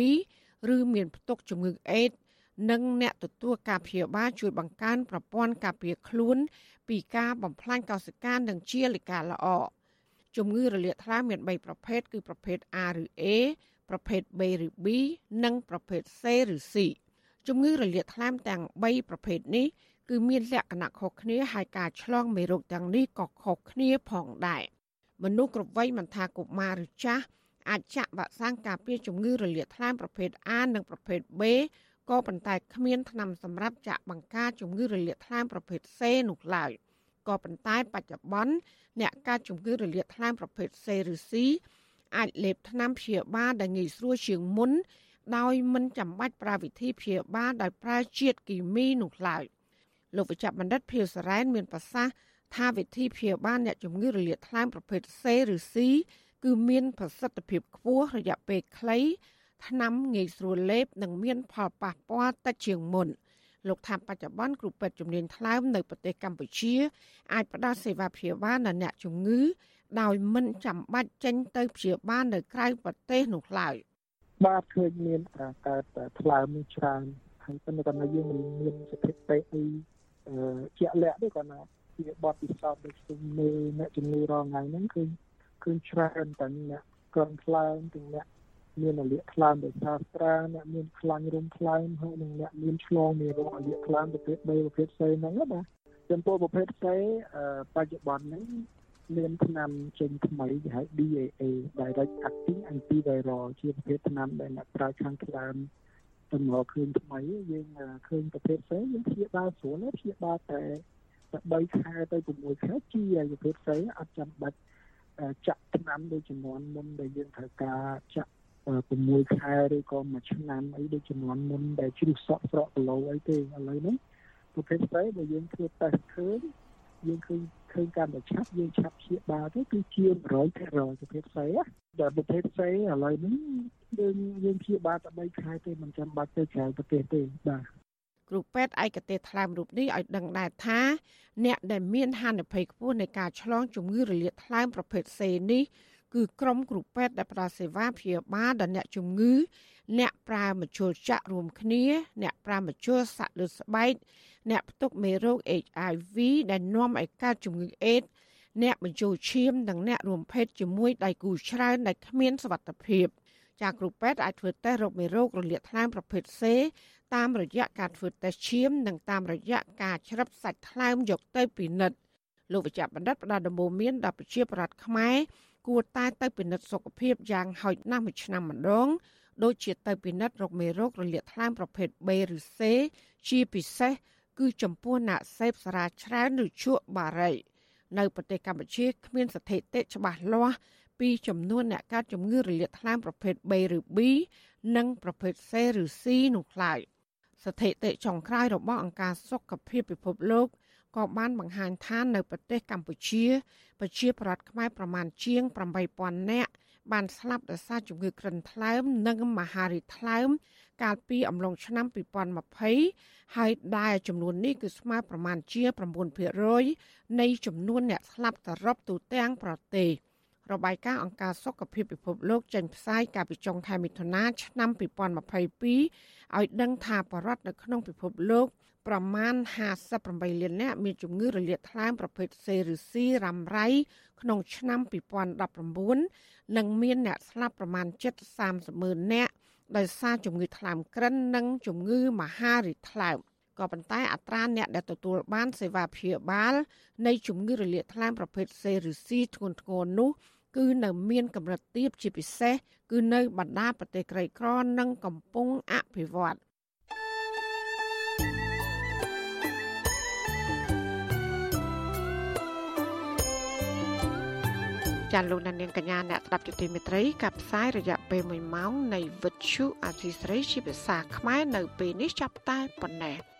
ឬមានផ្ទុកជំងឺអេដនិងអ្នកទទួលការព្យាបាលជួយបង្កើនប្រព័ន្ធការពារខ្លួន ពីការបំផ្លាញកោសិកានិងជាលិកាល្អជំងឺរលាកថ្លើមមាន3ប្រភេទគឺប្រភេទ A ឬ A ប្រភេទ B ឬ B និងប្រភេទ C ឬ C ជំងឺរលាកថ្លើមទាំង3ប្រភេទនេះគឺមានលក្ខណៈខុសគ្នាហើយការឆ្លងមេរោគទាំងនេះក៏ខុសគ្នាផងដែរមនុស្សគ្រប់វ័យមិនថាកុមារឬចាស់ អាចចាក់វ៉ាក់សាំងការពារជំងឺរលាកថ្លើមប្រភេទ A និងប្រភេទ B ក៏ប៉ុន្តែគ្មានថ្នាំសម្រាប់ចាក់បង្ការជំងឺរលាកថ្លើមប្រភេទ C នោះឡើយក៏ប៉ុន្តែបច្ចុប្បន្នអ្នកកើតជំងឺរលាកថ្លើមប្រភេទ C ឬ C អាចលេបថ្នាំព្យាបាលដែលងាយស្រួលជាងមុន ដោយមិនចាំបាច់ប្រើវិធីព្យាបាលដោយប្រើជាតិគីមីនោះឡើយលោកវិជ្ជបណ្ឌិតភៀវសរ៉ែនមានប្រសាសន៍ថាវិធីព្យាបាលអ្នកជំងឺរលាកថ្លើមប្រភេទ C ឬ C គឺមានប្រសិទ្ធភាពខ្ពស់រយៈពេលខ្លីថ្នាំងាយស្រួលលេបនិងមានផលប៉ះពាល់តិចជាងមុនលោកថាបច្ចុប្បន្នគ្រូពេទ្យជំនាញថ្លើមនៅប្រទេសកម្ពុជាអាចផ្ដល់សេវាព្យាបាលដល់អ្នកជំងឺដោយមិនចាំបាច់ចេញទៅព្យាបាលនៅក្រៅប្រទេសនោះឡើយបាទឃើញមានការកើតថ្លើមនេះច្រើនហើយប៉ុន្តែគាត់យើងមិនមានស្ថិតិអីជាក់លាក់ទេគាត់ណាជាបទពិសោធន៍ដូចខ្ញុំមើលអ្នកជំងឺរងថ្ងៃហ្នឹងគឺ គឺច្រើនទាំងអ្នកក្រំថ្លើមទាំងអ្នកមានអលិយថ្លើមដោយសារស្រាអ្នកមានខ្លាញ់រុំថ្លើមហើយនិងអ្នកមានឆ្លងមេរោគអលិយថ្លើមប្រភេទ B ប្រភេទ C ហ្នឹងណាចំពោះប្រភេទ C បច្ចុប្បន្ននេះមានថ្នាំចេញថ្មីគេហៅ DAA Direct Acting Antiviral ជាប្រភេទថ្នាំដែលអ្នកប្រើខាងថ្លើមទំនងឃើញថ្មីយើងឃើញប្រភេទ C យើងព្យាបាលស្រួលព្យាបាលតែ3ខែទៅ6ខែជាប្រភេទ C អត់ចាំបាច់ ចាក់ថ្នាំដូចចំនួនមុនដែលយើងត្រូវការចាក់6ខែឬក៏មួយឆ្នាំអីដូចចំនួនមុនដែលជ្រុះសក់ស្រកគីឡូអីទេឥឡូវនេះប្រភេទស្អីបើយើងធ្វើតេស្តឃើញយើងឃើញឃើញកាន់តែឆាប់យើងឆាប់ព្យាបាលទៅគឺជា100%ប្រភេទស្អីតែប្រភេទស្អីឥឡូវនេះយើងយើងព្យាបាលតែ3ខែទេមិនចាំបាច់ទៅក្រៅប្រទេសទេបាទ គ្រូពេទ្យឯកទេសថ្លើមរូបនេះឲ្យដឹងដែរថា អ្នកដែលមានហានិភ័យខ្ពស់នៃការឆ្លងជំងឺរលាកថ្លើមប្រភេទ C នេះគឺក្រុមគ្រូពេទ្យដែលផ្ដល់សេវាព្យាបាលដល់អ្នកជំងឺ អ្នកប្រើមជុលចាក់រួមគ្នា អ្នកប្រើមជុលសាក់លើស្បែកអ្នកផ្ទុកមេរោគ HIV ដែលនាំឲ្យកើតជំងឺអេដអ្នកបញ្ចូលឈាមនិងអ្នករួមភេទជាមួយដៃគូច្រើនដែលគ្មានសុវត្ថិភាពចាគ្រូពេទ្យអាចធ្វើតេស្តរោគមេរោគរលាកថ្លើមប្រភេទ C តាមរយៈការធ្វើតេស្តឈាមនិងតាមរយៈការជ្រឹបសាច់ថ្លើមយកទៅពិនិត្យលោកវិជ្ជបណ្ឌិតផ្ដល់ដំបូន្មានដល់ប្រជាប្រដ្ឋខ្មែរគួរតែទៅពិនិត្យសុខភាពយ៉ាងហោចណាស់មួយឆ្នាំម្ដងដូចជាទៅពិនិត្យរោគមេរោគរលាកថ្លើមប្រភេទ B ឬ C ជាពិសេសគឺចំពោះអ្នកសេពសារ៉ាច្រើនឬជក់បារីនៅប្រទេសកម្ពុជាគ្មានស្ថិតិច្បាស់លាស់ពីចំនួនអ្នកកើតជំងឺរលាកថ្លើមប្រភេទ B ឬ B និងប្រភេទ C ឬ C នោះឡើយ ស្ថិតិចុងក្រោយរបស់អង្គការសុខភាពពិភពលោកក៏បានបង្ហាញថានៅប្រទេសកម្ពុជា ប្រជាប្រដ្ឋខ្មែរប្រមាណជាង8000នាក់បានស្លាប់ដោយសារជំងឺគ្រុនថ្លើម និងមហារីកថ្លើម កាលពីអំឡុងឆ្នាំ2020ហើយដែលចំនួននេះគឺស្មើប្រមាណជា9%នៃចំនួនអ្នកស្លាប់សរុបទូទាំងប្រទេស របាយការណ៍អង្គការសុខភាពពិភពលោកចេញផ្សាយកាលពីចុងខែមិថុនាឆ្នាំ2022ឲ្យដឹងថាបរិវត្តនៅក្នុងពិភពលោកប្រមាណ58លាននាក់មានជំងឺរលាកថ្លើមប្រភេទ C ឬ C រ៉ាំរ៉ៃក្នុងឆ្នាំ2019និងមានអ្នកស្លាប់ប្រមាណ730ម៉ឺននាក់ដោយសារជំងឺថ្លើមក្រិននិងជំងឺមហារីកថ្លើមក៏ប៉ុន្តែអត្រាអ្នកដែលទទួលបានសេវាព្យាបាលនៃជំងឺរលាកថ្លើមប្រភេទ C ឬ C ធ្ងន់ធ្ងរនោះ គឺនៅមានកម្រិតទាបជាពិសេស គឺនៅបណ្ដាប្រទេសក្រីក្រនិងកំពុងអភិវឌ្ឍចាលោកនាងកញ្ញាអ្នកស្ដាប់ជទិមេត្រីកັບផ្សាយរយៈពេល1ម៉ោងនៃវិទ្យុអសីស្រីជាភាសាខ្មែរនៅពេលនេះចាប់តែប៉ុណ្ណេះ។